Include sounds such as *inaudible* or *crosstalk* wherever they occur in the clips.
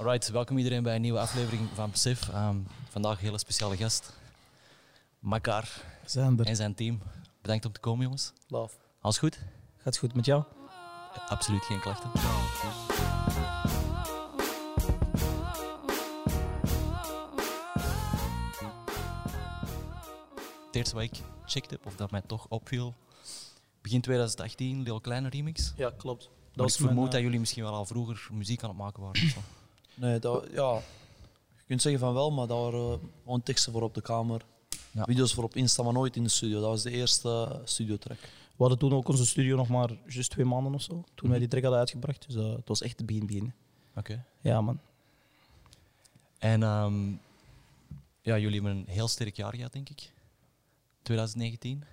Alright, welkom iedereen bij een nieuwe aflevering van Besef. Ehm, vandaag een hele speciale gast. Makar Zijn er. en zijn team. Bedankt om te komen, jongens. Love. Alles goed? Gaat het goed met jou? Absoluut geen klachten. Het eerste wat ik checkte, of dat mij toch opviel, begin 2018, Lil Kleine remix. Ja, klopt. Dat Maar ik vermoed mijn, dat eh, jullie misschien wel al vroeger muziek aan het maken waren. Nee, dat, ja, je kunt zeggen van wel, maar dat waren gewoon teksten voor op de kamer. Ja. Video's voor op Insta, maar nooit in de studio. Dat was de eerste uh, studiotrack. We hadden toen ook onze studio nog maar juist twee maanden of zo. Toen wij die track hadden uitgebracht. Dus eh, het was echt de begin begin. Oké. Ja, man. En ehm, ja, jullie hebben een heel sterk jaar gehad, denk ik. 2019.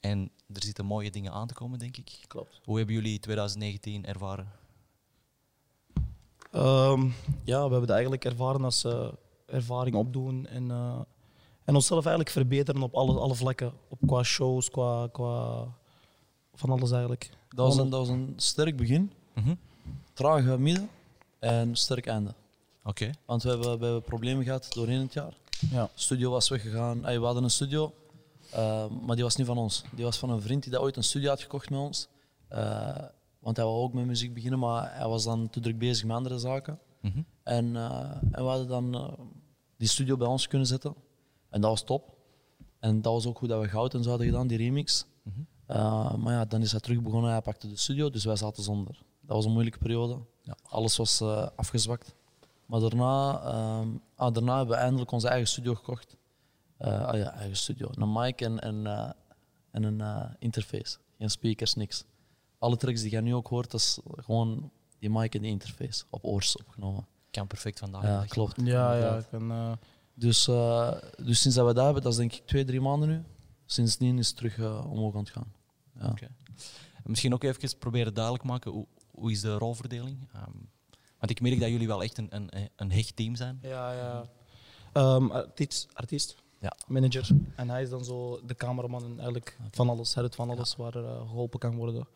En er zitten mooie dingen aan te komen, denk ik. Klopt. Hoe hebben jullie 2019 ervaren? Ehm, ja, we hebben het eigenlijk ervaren als eh, ervaring opdoen. En, eh, en onszelf eigenlijk verbeteren op alle, alle vlakken. Op, qua shows, qua, qua... Van alles eigenlijk. Dat was, een, dat was een sterk begin, Mhm. trage midden en sterk einde. Oké. Want we hebben, we hebben problemen gehad doorheen het jaar. Ja. De studio was weggegaan. Ey, we hadden een studio, eh, maar die was niet van ons. Die was van een vriend die dat ooit een studio had gekocht met ons. Eh, want hij wou ook met muziek beginnen, maar hij was dan te druk bezig met andere zaken. Mhm. En, eh, en we hadden dan eh, die studio bij ons kunnen zetten. En dat was top. En dat was ook goed dat we goud en zo hadden gedaan, die remix. Mhm. Eh, maar ja, dan is hij terug begonnen, hij pakte de studio, dus wij zaten zonder. Dat was een moeilijke periode. Ja. Alles was afgezwakt. Maar daarna, ah, daarna hebben we eindelijk onze eigen studio gekocht. Ah ja, eigen studio. Een mic en, en, en een interface. Geen speakers, niks. Alle tracks die je nu ook hoort, dat is gewoon die mic en die interface op oors opgenomen. Kan perfect vandaag. Ja, klopt. Ja, ja. Inderdaad. Ik ben, eh, Dus, eh, dus sinds dat we dat hebben, dat is denk ik twee, drie maanden nu. Sindsdien is het terug eh, omhoog aan het gaan. Ja. Oké. Misschien ook even proberen duidelijk maken, hoe, hoe is de rolverdeling? Ehm, want ik merk dat jullie wel echt een, een, een hecht team zijn. Ja, ja. Ehm, artiest, artiest Ja. manager. En hij is dan zo de cameraman en eigenlijk van alles. Hij doet van alles waar er geholpen kan worden.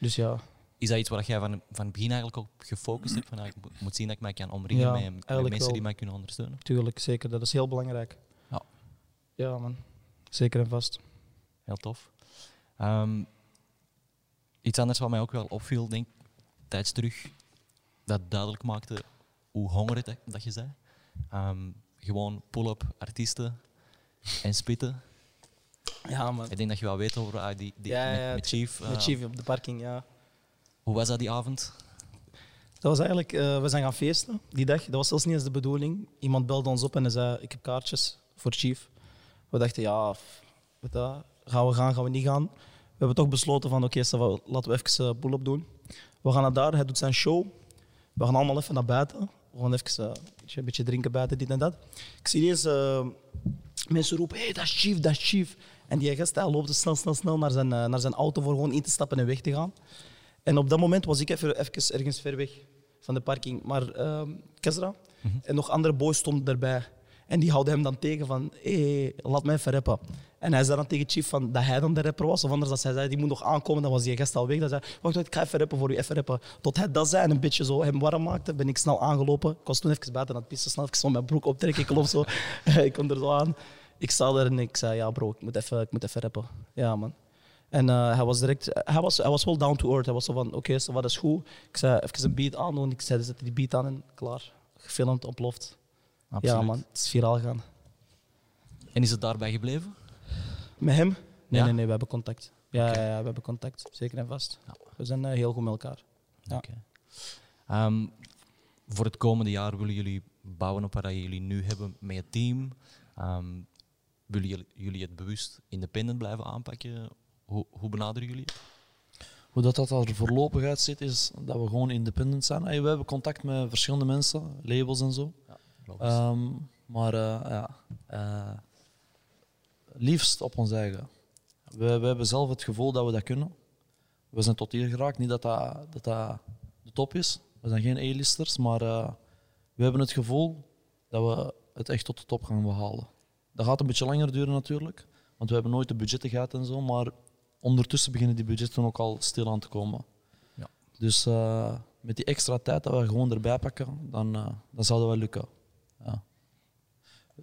Dus ja, Is dat iets waar jij van, van het begin eigenlijk op gefocust hebt? Van, ah, ik mo- moet zien dat ik mij kan omringen Ja, met, mensen wel. die mij kunnen ondersteunen? tuurlijk, zeker. Dat is heel belangrijk. Ja. Ja, man. Zeker en vast. Heel tof. Ehm, iets anders wat mij ook wel opviel, denk ik, tijds terug, dat duidelijk maakte hoe hongerig dat, dat je zei. Ehm, gewoon pull-up artiesten en spitten. Ja, man. Ik denk dat je wel weet over ah, die, die, Ja, ja, met, Chief. Met eh, Chief op de parking, ja. Hoe was dat die avond? Dat was eigenlijk, eh, we zijn gaan feesten die dag. Dat was zelfs niet eens de bedoeling. Iemand belde ons op en hij zei: Ik heb kaartjes voor Chief. We dachten: Ja, weet dat, gaan we gaan, gaan we niet gaan? We hebben toch besloten: van Oké, va, laten we even eh, pull-up doen. We gaan naar daar, hij doet zijn show. We gaan allemaal even naar buiten. We gaan even eh, een beetje- een drinken buiten, dit en dat. Ik zie ineens eh, mensen roepen: Hé, hey, dat is Chief, dat is Chief. En die gast hij loopt snel, snel, snel naar zijn, eh, naar zijn auto voor gewoon in te stappen en weg te gaan. En op dat moment was ik even, even ergens ver weg van de parking. Maar ehm Kesra en nog andere boys stonden erbij. En die houden hem dan tegen van, hé, laat mij even rappen. En hij zei dan tegen Chief van, dat hij dan de rapper was. Of anders dat hij zei, die moet nog aankomen, dan was die gast al weg. Dan zei wacht, ik ga even rappen voor u, even rappen. Tot hij dat zei en een beetje zo hem warm maakte, ben ik snel aangelopen. Ik was toen even buiten aan het pissen, snel even zo mijn broek optrekken. Ik loop zo, *laughs* ik kom er zo aan. Ik sta er en ik zei, ja bro, ik moet even, ik moet even rappen. Ja man. En eh, hij was direct, hij was, hij was wel down to earth. Hij was zo van, oké, so wat is goed. Ik zei, even een beat aandoen. Ik zei, zet die beat aan en klaar. Gefilmd, ontploft. Ja man, het is viraal gegaan. En is het daarbij gebleven? Met hem? Nee, Ja? nee, nee, we hebben contact. Ja, ja, ja, we hebben contact. Zeker en vast. Ja. We zijn eh, heel goed met elkaar. Ja. Oké. Ehm, voor het komende jaar willen jullie bouwen op wat jullie nu hebben met je team. Ehm, willen jullie, het bewust independent blijven aanpakken? Hoe, hoe benaderen jullie het? Hoe dat, dat er voorlopig uitziet, is dat we gewoon independent zijn. We hebben contact met verschillende mensen, labels en zo. Logisch. Ehm, maar eh, ja, eh, liefst op ons eigen. We, we hebben zelf het gevoel dat we dat kunnen. We zijn tot hier geraakt. Niet dat dat, dat, dat de top is. We zijn geen A-listers, maar eh, we hebben het gevoel dat we het echt tot de top gaan behalen. Dat gaat een beetje langer duren natuurlijk, want we hebben nooit de budgetten gehad en zo. Maar ondertussen beginnen die budgetten ook al stil aan te komen. Ja. Dus eh, met die extra tijd dat we gewoon erbij pakken, dan, eh, dan zou dat wel lukken. Ja.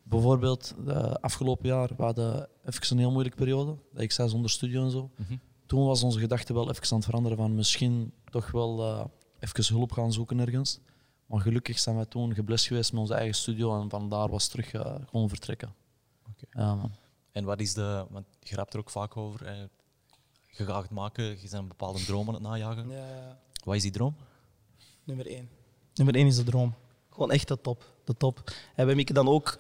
Bijvoorbeeld, de afgelopen jaar, we hadden even een heel moeilijke periode. Dat ik zei zonder studio en zo. Mhm. Toen was onze gedachte wel even aan het veranderen van misschien toch wel eh even hulp gaan zoeken ergens. Maar gelukkig zijn wij toen geblest geweest met onze eigen studio en vandaar was terug gewoon vertrekken. Ja, man. En wat is de, want je raapt er ook vaak over, eh, je gaat het maken, je bent een bepaalde droom aan het najagen. Ja, ja. Wat is die droom? Nummer één. Nummer één is de droom. Gewoon echt de top. De top. En wij mikken dan ook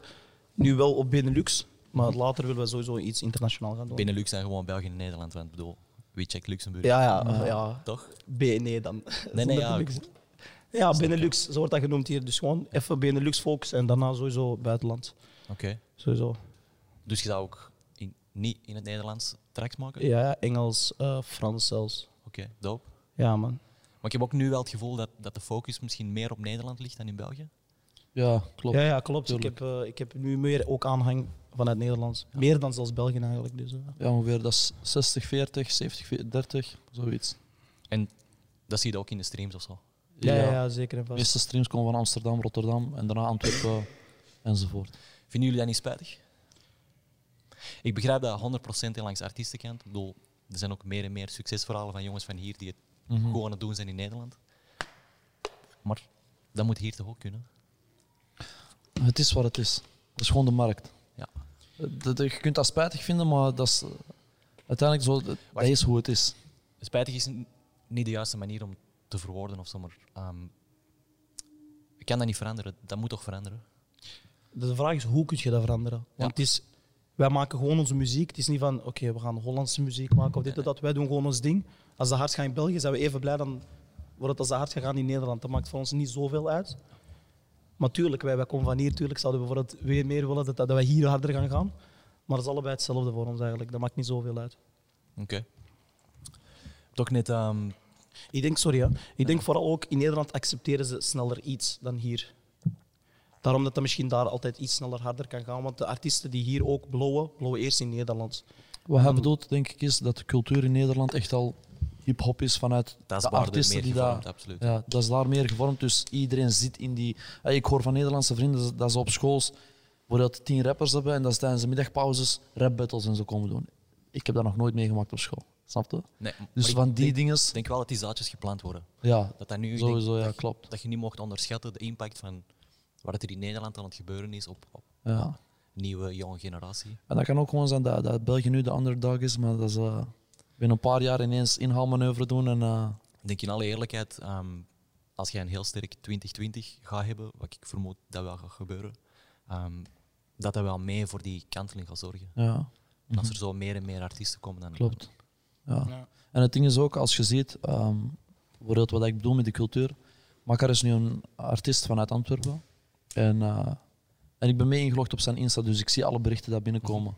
nu wel op Benelux, maar later willen we sowieso iets internationaal gaan doen. Benelux zijn gewoon België en Nederland, want ik bedoel, wie checkt Luxemburg? Ja, ja, Ja. ja. Toch? B, nee dan. Nee, nee, ja. Benelux. Ja, Benelux, zo wordt dat genoemd hier. Dus gewoon even Benelux focus en daarna sowieso buitenland. Oké. Sowieso. Dus je zou ook in, niet in het Nederlands tracks maken? Ja, ja, Engels, eh, Frans zelfs. Oké, dope. Ja, man. Maar ik heb ook nu wel het gevoel dat, dat de focus misschien meer op Nederland ligt dan in België. ja klopt. Ja, ja klopt. Ik heb, eh, ik heb nu meer ook aanhang vanuit Nederlands. Meer dan zelfs België eigenlijk. Dus, eh. Ja, ongeveer dat is 60, 40, 70, 30, zoiets. En dat zie je ook in de streams of zo. ja, ja, ja, zeker en De meeste streams komen van Amsterdam, Rotterdam en daarna Antwerpen *coughs* enzovoort. Vinden jullie dat niet spijtig? Ik begrijp dat 100% langs de artiestenkant. Ik bedoel, er zijn ook meer en meer succesverhalen van jongens van hier die het Mhm. gewoon aan het doen zijn in Nederland. Maar dat moet hier toch ook kunnen? Het is wat het is. Het is gewoon de markt. Ja. De- de- je kunt dat spijtig vinden, maar dat is eh, uiteindelijk zo, dat Wacht. is hoe het is. Spijtig is niet de juiste manier om te verwoorden of zo, maar ehm, ik kan dat niet veranderen. Dat moet toch veranderen? De vraag is, hoe kun je dat veranderen? Want het is, wij maken gewoon onze muziek. Het is niet van, oké, we gaan Hollandse muziek maken of dit of dat. Wij doen gewoon ons ding. Als de hard gaat in België, zijn we even blij dan wordt het als de hard gaat gaan in Nederland. Dat maakt voor ons niet zoveel uit. Maar tuurlijk, wij, wij komen van hier. Tuurlijk zouden we bijvoorbeeld weer meer willen dat, dat wij hier harder gaan gaan. Maar dat is allebei hetzelfde voor ons eigenlijk. Dat maakt niet zoveel uit. Oké. Toch net, ehm, Ik denk, sorry, hè. ik denk vooral ook in Nederland accepteren ze sneller iets dan hier. Daarom dat dat misschien daar altijd iets sneller harder kan gaan. Want de artiesten die hier ook blowen, blowen eerst in Nederland. Wat hij bedoelt, denk ik, is dat de cultuur in Nederland echt al hip-hop is vanuit dat is de artiesten meer die daar. absoluut. Ja, dat is daar meer gevormd. Dus iedereen zit in die. Ik hoor van Nederlandse vrienden dat ze op school bijvoorbeeld tien rappers hebben en dat ze tijdens de middagpauzes rap battles en zo komen doen. Ik heb dat nog nooit meegemaakt op school. Snap je? Nee, Dus ik van die denk, dingen. denk wel dat die zaadjes geplant worden. Ja, Dat dat nu, ik Sowieso, denk ja, dat, je- klopt. dat je niet mocht onderschatten de impact van wat er in Nederland aan het gebeuren is op, op ja. nieuwe, jonge generatie. En dat kan ook gewoon zijn dat, dat België nu de underdog is, maar dat ze eh, binnen een paar jaar ineens inhaalmanoeuvre doen. En, eh, Ik denk in alle eerlijkheid, ehm, als jij een heel sterk 2020 gaat hebben, wat ik vermoed dat wel gaat gebeuren, ehm, dat dat wel mee voor die kanteling gaat zorgen. ja, En als er zo meer en meer artiesten komen, dan... klopt. Ja. Ja. En het ding is ook, als je ziet, ehm bijvoorbeeld wat ik bedoel met de cultuur. Makar is nu een artiest vanuit Antwerpen. En, eh, en ik ben mee ingelogd op zijn Insta, dus ik zie alle berichten die binnenkomen.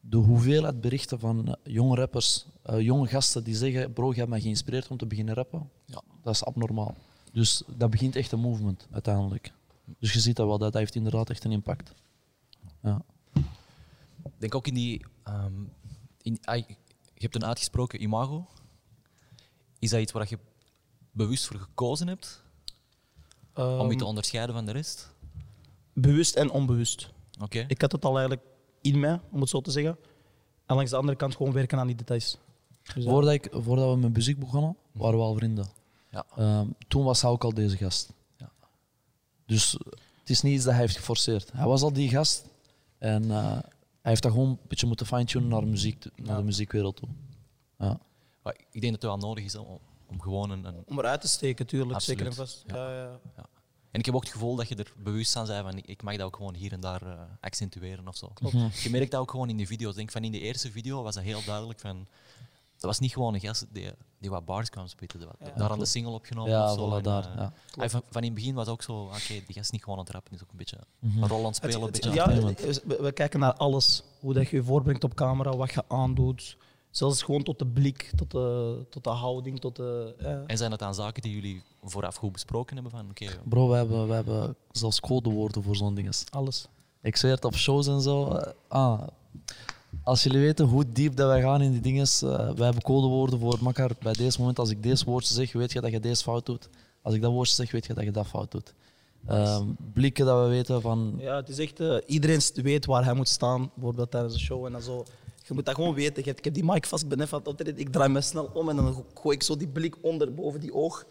De hoeveelheid berichten van eh, jonge rappers, eh, jonge gasten die zeggen: Bro, je hebt mij geïnspireerd om te beginnen rappen. Ja. Dat is abnormaal. Dus dat begint echt een movement uiteindelijk. Dus je ziet dat wel, dat heeft inderdaad echt een impact. Ja. Ik denk ook in die... ehm, in, je hebt een uitgesproken imago. Is dat iets waar je bewust voor gekozen hebt, om je te Ehm, onderscheiden van de rest? bewust en onbewust. Oké. Ik had het al eigenlijk in mij, om het zo te zeggen. En langs de andere kant gewoon werken aan die details. Dus ja. Voordat, ik, voordat we met muziek begonnen, waren we al vrienden. Ja. Ehm, toen was hij ook al deze gast. Ja. Dus eh, het is niet iets dat hij heeft geforceerd. Hij was al die gast en eh, hij heeft dat gewoon een beetje moeten fine-tunen naar, de muziek, naar Ja. de muziekwereld toe. Ja. Maar ik denk dat het wel nodig is om, om gewoon een, een... Om eruit te steken, tuurlijk. Absoluut. Zeker en vast. Ja. Ja. Ja, Ja. En ik heb ook het gevoel dat je er bewust aan bent van ik mag dat ook gewoon hier en daar eh, accentueren of zo. Mhm. Je merkt dat ook gewoon in de video's. Ik denk van in de eerste video was dat heel duidelijk van... Dat was niet gewoon een gast die, die wat bars kwam spitten. Ja, daar aan de klopt. single opgenomen Ja, of zo. voilà, En, daar. eh, ja. van, van in het begin was het ook zo, oké, die gast is niet gewoon aan het rappen, die is ook een beetje Mhm. een rol aan het spelen. Het- een het- beetje ja, we kijken naar alles. Hoe dat je je voorbrengt op camera, wat je aandoet. Zelfs gewoon tot de blik, tot de, tot de houding, tot de... ja. En zijn dat dan zaken die jullie vooraf goed besproken hebben? Van, oké, Bro, we hebben, we hebben zelfs codewoorden voor zo'n dingen. Alles. Ik zweer het op shows en zo. eh, ah, als jullie weten hoe diep dat wij gaan in die dingen, eh wij hebben codewoorden voor makkar. Bij deze moment, als ik deze woordje zeg, weet je dat je deze fout doet. Als ik dat woordje zeg, weet je dat je dat fout doet. Ehm, blikken dat we weten van... Ja, het is echt, eh, iedereen weet waar hij moet staan, bijvoorbeeld tijdens de show en dan zo. Je moet dat gewoon weten. Ik heb, ik heb die mic vast, ik ben even aan het optreden, ik draai me snel om en dan gooi ik zo die blik onder, boven die oog.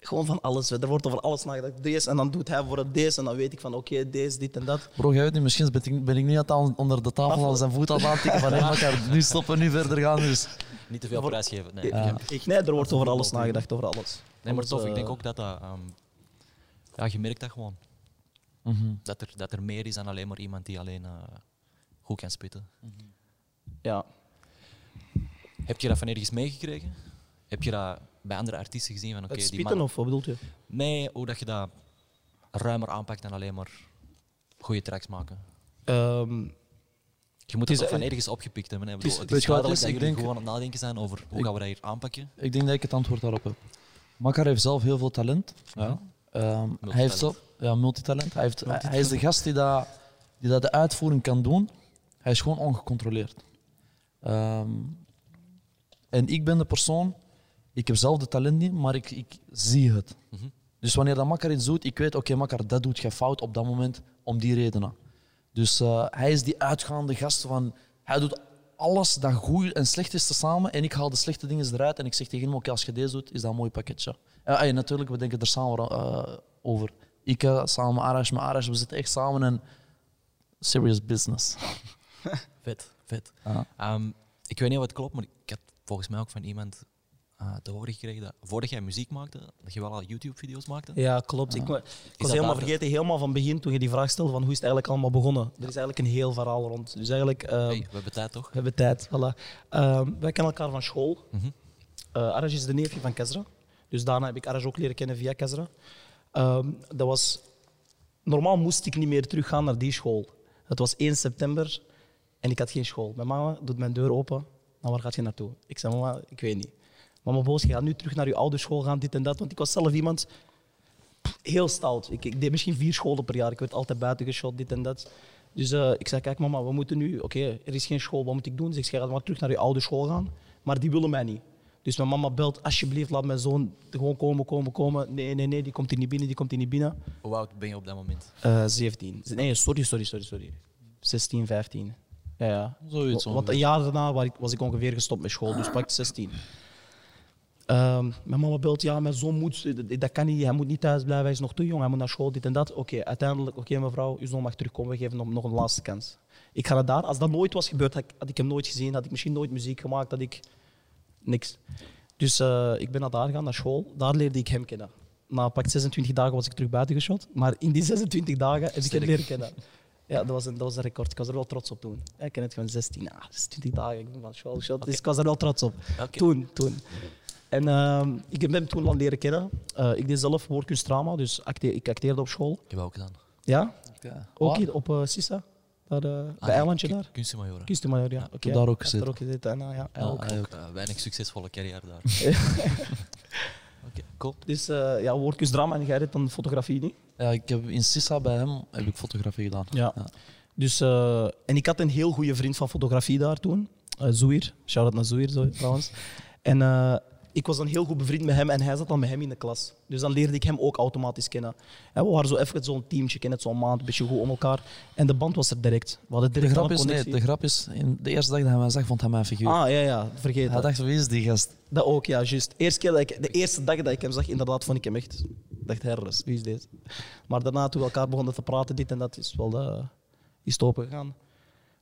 Gewoon van alles. Er wordt over alles nagedacht. Deze en dan doet hij voor het deze en dan weet ik van oké, deze, dit en dat. Bro, jij weet niet, misschien ben ik, ben ik onder de tafel al zijn voet aan het aantikken van hey, *laughs* elkaar, nu stoppen, nu verder gaan. Dus. Niet te veel Voor- prijs geven. Nee, Ja. Ik, nee, er wordt over alles nagedacht, over alles. nee maar tof. Ik eh, denk ook dat dat... ehm, ja, je merkt dat gewoon. Mhm. Dat er, dat er meer is dan alleen maar iemand die alleen eh, goed kan spitten. Ja. Heb je dat van ergens meegekregen? Heb je dat bij andere artiesten gezien? Van, oké, het die spitten of wat bedoelt je? Nee, hoe dat je dat ruimer aanpakt dan alleen maar goede tracks maken. Ehm, Je moet Het het is van ergens opgepikt hebben. Hè. Ik het is- bedoel, Het weet is je wat duidelijk het dat jullie Ik gewoon aan het nadenken zijn over hoe Ik- gaan we dat hier aanpakken. Ik denk dat ik het antwoord daarop heb. Makar heeft zelf heel veel talent. Ja. Ehm, hij heeft zelf, ja, multitalent. Hij, heeft, hij, hij is de gast die, dat, die dat de uitvoering kan doen. Hij is gewoon ongecontroleerd. Ehm, en ik ben de persoon, ik heb zelf de talent niet, maar ik, ik zie het. Mhm. Dus wanneer dat Makar iets doet, ik weet, oké, Makar, dat doet jij fout op dat moment om die redenen. Dus eh, hij is die uitgaande gast van, hij doet alles dat goed en slecht is tezamen en ik haal de slechte dingen eruit en ik zeg tegen hem, oké, als je deze doet, is dat een mooi pakketje. Ja, ey, natuurlijk, we denken er samen eh, over. Ik samen met Arash, met Arash, we zitten echt samen en serious business. *laughs* Vet, vet. Ja. Ehm, ik weet niet of het klopt, maar ik had volgens mij ook van iemand eh, te horen gekregen dat voordat jij muziek maakte, dat je wel al YouTube-video's maakte. ja, klopt. Ik, ik was helemaal vergeten, helemaal van begin, toen je die vraag stelde van hoe is het eigenlijk allemaal begonnen. Er is eigenlijk een heel verhaal rond. Dus eigenlijk, ehm, Hey, we hebben tijd toch? we hebben tijd. Voilà. Ehm, wij kennen elkaar van school. Mhm. Eh Arash is de neefje van Kezra. Dus daarna heb ik Arash ook leren kennen via Kezra. Ehm, dat was... Normaal moest ik niet meer teruggaan naar die school. Het was 1 september en ik had geen school. Mijn mama doet mijn deur open. Nou, waar gaat je naartoe? Ik zei, mama, ik weet niet. Mama boos, je gaat nu terug naar je oude school gaan, dit en dat. Want ik was zelf iemand heel stout. Ik, ik deed misschien vier scholen per jaar. Ik werd altijd buiten geschot, dit en dat. Dus eh, ik zei, kijk mama, we moeten nu... Oké, er is geen school, wat moet ik doen? Ze je gaat maar terug naar je oude school gaan. Maar die willen mij niet. Dus mijn mama belt, alsjeblieft, laat mijn zoon gewoon komen, komen, komen. Nee, nee, nee, die komt hier niet binnen, die komt hier niet binnen. Hoe oud ben je op dat moment? Eh 17. Nee, sorry, sorry, sorry, sorry. 16, 15. Ja, ja. Zoiets Want een jaar daarna was ik, ongeveer gestopt met school, dus pak 16. Ehm, mijn mama belt, ja, mijn zoon moet, dat- kan niet, hij moet niet thuis blijven, hij is nog te jong, hij moet naar school, dit en dat. Oké, uiteindelijk, oké mevrouw, uw zoon mag terugkomen, we geven hem nog een laatste kans. Ik ga naar daar, als dat nooit was gebeurd, had ik, had ik hem nooit gezien, had ik misschien nooit muziek gemaakt, had ik niks. Dus eh, ik ben naar daar gegaan, naar school, daar leerde ik hem kennen. Na pak 26 dagen was ik terug buiten geschot, maar in die 26 dagen heb ik hem leren kennen. Ja, dat was, een, dat was een record. Ik was er wel trots op toen. Ik ken het gewoon 16, ah, 26 dagen. Ik ben van school dus ik was er wel trots op. Toen, toen. En ehm, ik heb hem toen leren kennen. Eh, ik deed zelf woordkunstdrama, dus ik acteerde op school. Ik heb ook gedaan. Ja, Ja. ook hier op eh, Sissa, daar, eh, Ah, bij Eilandje daar. Kunstenmajoren. Kunstmajor, ja. Ja, Oké, heb daar ook gezeten. daar ook gezeten. En, eh, ja, hij Ja, ook. hij ook. Eh, weinig succesvolle carrière daar. *laughs* Oké, cool. Dus eh, ja, woordkunstdrama en jij deed dan fotografie niet? Ja, ik heb in Sissa bij hem heb ik fotografie gedaan. Ja. Ja. Dus, eh, en ik had een heel goede vriend van fotografie daar toen, uh, Zouir. Shout-out naar Zouir zo, trouwens. En eh, ik was dan heel goed bevriend met hem en hij zat dan met hem in de klas. Dus dan leerde ik hem ook automatisch kennen. En we waren zo even zo'n teamje, kennen zo'n maand, een beetje goed om elkaar. En de band was er direct. We hadden De grap, is, nee, de grap is, in de eerste dag dat hij mij zag, vond hij mij een figuur. Ah, ja, ja, vergeet hij dacht, wie is die gast? Dat ook, ja, juist. Eerste keer dat ik, de eerste dag dat ik hem zag, inderdaad, vond ik hem echt... Dacht, herres, wie is deze? Maar daarna, toen we elkaar begonnen te praten, dit en dat, is wel uh, is het open gegaan.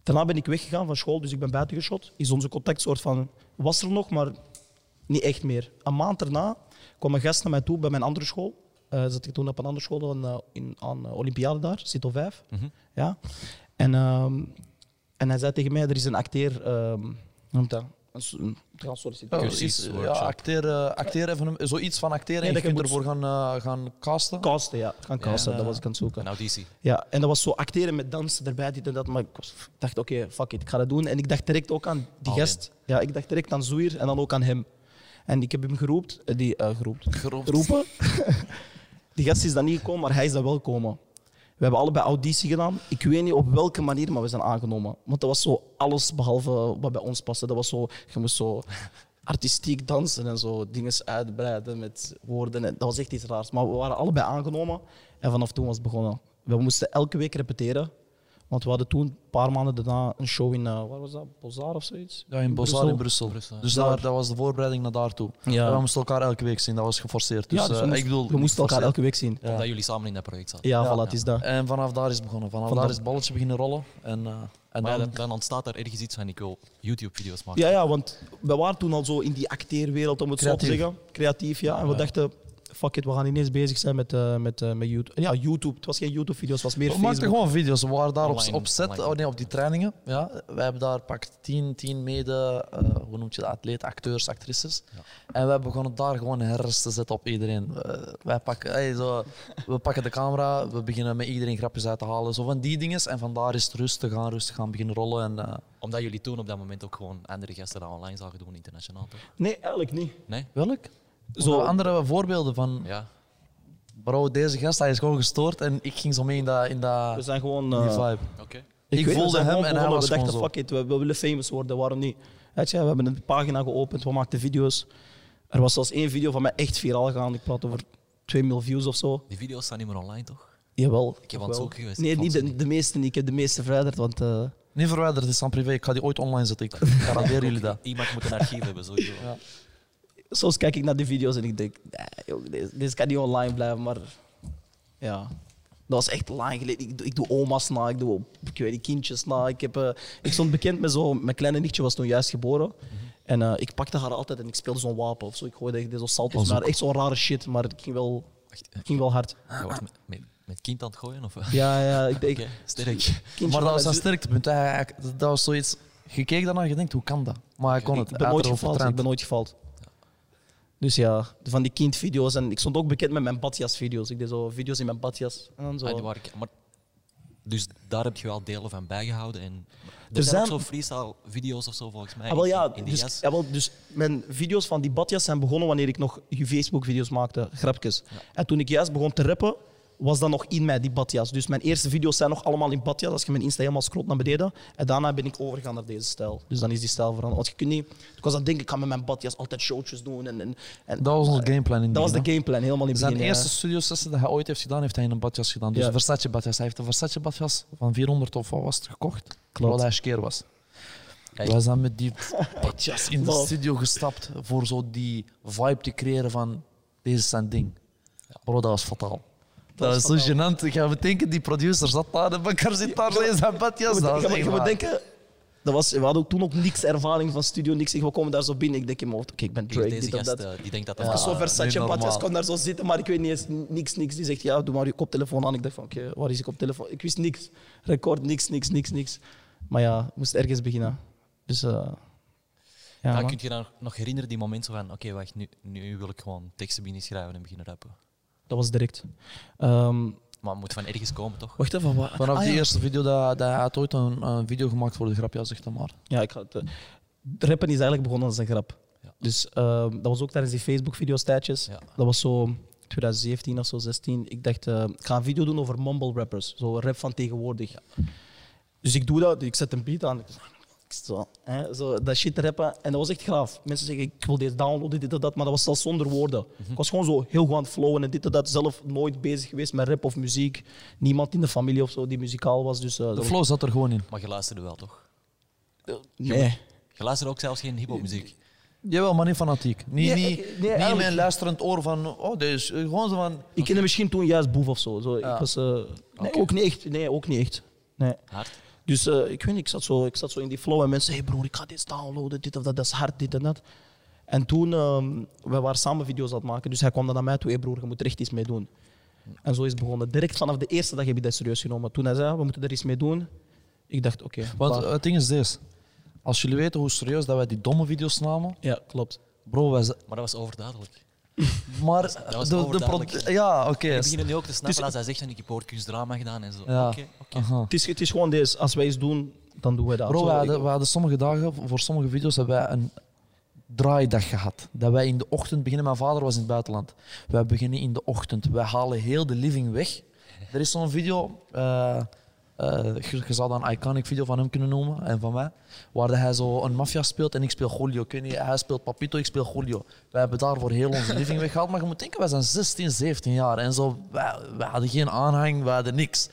Daarna ben ik weggegaan van school, dus ik ben buiten geschot. Is onze contact soort van... Was er nog, maar niet echt meer. Een maand daarna kwam een gast naar mij toe bij mijn andere school. Uh, zat ik toen op een andere school dan, uh, in, aan uh, Olympiade daar, CITO 5. Mhm. Ja. En, um, en hij zei tegen mij, er is een acteer... Um, hoe noemt dat? Een, een, gaan solliciteren. Cursus, ja, acteer, uh, acteer even, zoiets van acteren Nee, en je kunt ervoor gaan, uh, gaan casten. Casten, ja. Gaan casten, Ja. dat was ik aan het zoeken. Een auditie. Ja, en dat was zo acteren met dansen erbij, dit en dat. Maar ik dacht, oké, fuck it, ik ga dat doen. En ik dacht direct ook aan die All gast. Ja, ik dacht direct aan Zouir en dan ook aan hem. En ik heb hem geroept, eh, die, eh, geroept, Geroepen. geroepen. *laughs* die gast is dan niet gekomen, maar hij is dan wel gekomen. We hebben allebei auditie gedaan. Ik weet niet op welke manier, maar we zijn aangenomen. Want dat was zo alles behalve wat bij ons paste. Dat was zo, je moest zo artistiek dansen en zo, dingen uitbreiden met woorden. En dat was echt iets raars. Maar we waren allebei aangenomen en vanaf toen was het begonnen. We moesten elke week repeteren. Want we hadden toen, een paar maanden daarna, een show in, eh waar was dat? Bozar of zoiets? Ja, in Bozar in Brussel. Dus Daar. daar, dat was de voorbereiding naar daartoe. Ja. En we moesten elkaar elke week zien, dat was geforceerd. Dus, ja, dus we, eh, moesten, ik bedoel, we moesten elkaar elke week zien. Ja. Omdat jullie samen in dat project zaten. Ja, Ja. voilà, het is dat. En vanaf daar is het begonnen. Vanaf Vanaf- daar is het balletje beginnen rollen. En, eh, en Maar ja, dan, ontstaat er ergens iets van, ik wil YouTube-video's maken. Ja, ja, want we waren toen al zo in die acteerwereld, om het zo te zeggen. Creatief, ja. En we Ja. dachten, fuck it, we gaan ineens bezig zijn met, eh, met, eh, met YouTube. Ja, YouTube. Het was geen YouTube-video's, het was meer we maakten Facebook. gewoon video's. We waren daar op, Online- op set, online. oh nee, op die trainingen. Ja. Wij hebben daar pak 10, 10 mede, eh, hoe noem je dat, atleten, acteurs, actrices. En wij begonnen daar gewoon herres te zetten op iedereen. Eh, wij pakken, hey, zo, we pakken de camera, we beginnen met iedereen grapjes uit te halen. Zo van die dingen. En vandaar is het rustig gaan, rustig gaan beginnen rollen. En, eh, Omdat jullie toen op dat moment ook gewoon andere gasten dat online zagen doen, internationaal toch? Nee, eigenlijk niet. Nee? welk? Zo- andere voorbeelden van, Ja. bro, deze gast hij is gewoon gestoord en ik ging zo mee in dat, in dat We zijn gewoon... die eh, vibe. Ik, Ik weet, we voelde hem en hij was We dachten, fuck it, we, we willen famous worden, waarom niet? Weet je, we hebben een pagina geopend, we maakten video's. Er was zelfs één video van mij echt viraal gegaan. Ik praat over 2 miljoen views of zo. Die video's staan niet meer online toch? Jawel. Ik heb het zoeken geweest, Nee, niet de, de meeste niet. Ik heb de meeste verwijderd, want... eh, Niet verwijderd, het is aan privé. Ik ga die ooit online zetten. Ik *laughs* garandeer jullie dat. Iemand moet een archief hebben, sowieso. Ja. Soms kijk ik naar die video's en ik denk, nee, joh, deze, deze kan niet online blijven, maar ja. Dat was echt lang geleden. Ik, doe- ik doe oma's na, ik doe ik weet, niet, kindjes na. Ik, heb, eh, ik stond bekend met zo, mijn kleine nichtje was toen juist geboren. En eh, ik pakte haar altijd en ik speelde zo'n wapen of zo. Ik gooide echt zo salto's Was naar, echt zo'n rare shit, maar het ging wel, Wacht, het ging wel hard. was met, met, kind aan het gooien? Of? Ja, ja, ik denk, sterk. *laughs* Maar dat was zus- sterktepunt. Dat was zoiets... Je keek daarna en je denkt, hoe kan dat? Maar hij kon het. Ik ben nooit gefaald. Ik ben nooit gefaald. Dus ja, van die kindvideo's. En ik stond ook bekend met mijn badjas-video's. Ik deed zo video's in mijn badjas. En dan zo. Ah, maar, dus daar heb je wel delen van bijgehouden. En er, Er zijn ook zo freestyle-video's of zo volgens mij. Ah, wel, ja, in, in die dus, jas. ja, wel, dus mijn video's van die badjas zijn begonnen wanneer ik nog Facebook-video's maakte, grapjes. En toen ik juist begon te rappen, was dat nog in mij, die badjas. Dus mijn eerste video's zijn nog allemaal in badjas. Als je mijn Insta helemaal scrolt naar beneden. En daarna ben ik overgegaan naar deze stijl. Dus dan is die stijl veranderd. Want je kunt niet... Ik was aan het denken, ik ga met mijn badjas altijd showtjes doen. En, en, en, Dat was onze gameplan in dat was de gameplan, helemaal in het Zijn begin. eerste ja. studiosessie dat hij ooit heeft gedaan, heeft hij in een badjas gedaan. Dus Ja. een Versace badjas. Hij heeft een Versace badjas van 400 of wat was het gekocht? Terwijl hij skeer was. Kijk. Wij zijn met die *laughs* badjas in de studio gestapt voor zo die vibe te creëren van deze zijn ding. Bro, dat was fataal. Dat, was zo gênant. Ik ga bedenken, die producer zat daar, de bakker zit daar in zijn badjas. Dat moet, was je echt moet waar. denken... Dat was, we hadden ook toen ook niks ervaring van studio, niks. We komen daar zo binnen. Ik denk in mijn hoofd, oké, ik ben Drake, Deze dit of dat. eh, die denkt dat dat Ja. Ik zo Versace normaal. badjas, kon daar zo zitten, maar ik weet niet eens niks, niks. Die zegt, ja, doe maar je koptelefoon aan. Ik dacht van, oké, waar is je koptelefoon? Ik wist niks. Record, niks, niks, niks, niks. Maar ja, ik moest ergens beginnen. Dus, eh ja, kun je dan nog herinneren, die moment zo van, oké, wacht, nu, nu wil ik gewoon teksten beginnen schrijven en beginnen rappen. Dat was direct. Ehm, Maar het moet van ergens komen, toch? wacht even, wat? Vanaf Ah, die ja. eerste video, dat, dat hij had ooit een, een video gemaakt voor de grap, ja, zeg dan maar. Ja, ik ga het... eh, rappen is eigenlijk begonnen als een grap. Ja. Dus ehm, dat was ook tijdens die Facebook-video's tijdjes. Ja. Dat was zo 2017 of zo, 16. Ik dacht, eh, ik ga een video doen over mumble rappers. Zo rap van tegenwoordig. Dus ik doe dat, ik zet een beat aan. Ik Zo, hè, zo dat shit rappen. En dat was echt graaf. Mensen zeggen, ik wil deze downloaden, dit en dat. Maar dat was zelfs zonder woorden. Ik was gewoon zo heel goed aan het flowen en dit en dat. Zelf nooit bezig geweest met rap of muziek. Niemand in de familie of zo die muzikaal was. Dus, eh, De was- flow zat er gewoon in. Maar je luisterde wel, toch? Nee. Je luisterde ook zelfs geen hip-hopmuziek. Jawel, maar niet fanatiek. Niet, niet, ik- nee, niet mijn luisterend oor van, oh, deze. Gewoon zo van... Ik kende misschien toen juist Boef of zo. zo Ja. ik was, eh, nee, ook niet echt. Nee, ook niet echt. Nee. Hard. Dus eh, ik weet niet, ik zat, zo, ik zat zo in die flow en mensen zeiden, hey broer, ik ga dit downloaden, dit of dat, dat is hard, dit en dat. En toen, ehm we waren samen video's aan het maken, dus hij kwam dan naar mij toe, hey broer, je moet er echt iets mee doen. En zo is het begonnen. Direct vanaf de eerste dag heb ik dat serieus genomen. Toen hij zei, we moeten er iets mee doen, ik dacht, oké. Want het ding is deze. Als jullie weten hoe serieus dat wij die domme video's namen, ja, klopt. bro, wij. Maar dat was overduidelijk. *laughs* Maar dat was de, de Ja, oké. Ik begin nu ook te snappen als hij zegt, van, ik heb woordkunstdrama gedaan en zo. Ja. Oké, oké. Aha. Het is, het is gewoon deze, als wij iets doen, dan doen wij dat. Bro, we hadden, we hadden sommige dagen, voor sommige video's, hebben wij een draaidag gehad. Dat wij in de ochtend beginnen. Mijn vader was in het buitenland. Wij beginnen in de ochtend. Wij halen heel de living weg. Er is zo'n video. eh, je, je zou dan een iconic video van hem kunnen noemen en van mij. Waar hij zo een maffia speelt en ik speel Julio. Niet, hij speelt Papito, ik speel Julio. Wij hebben daarvoor heel onze living weggehaald. Maar je moet denken, wij zijn 16, 17 jaar. En zo, wij, wij hadden geen aanhang, wij hadden niks.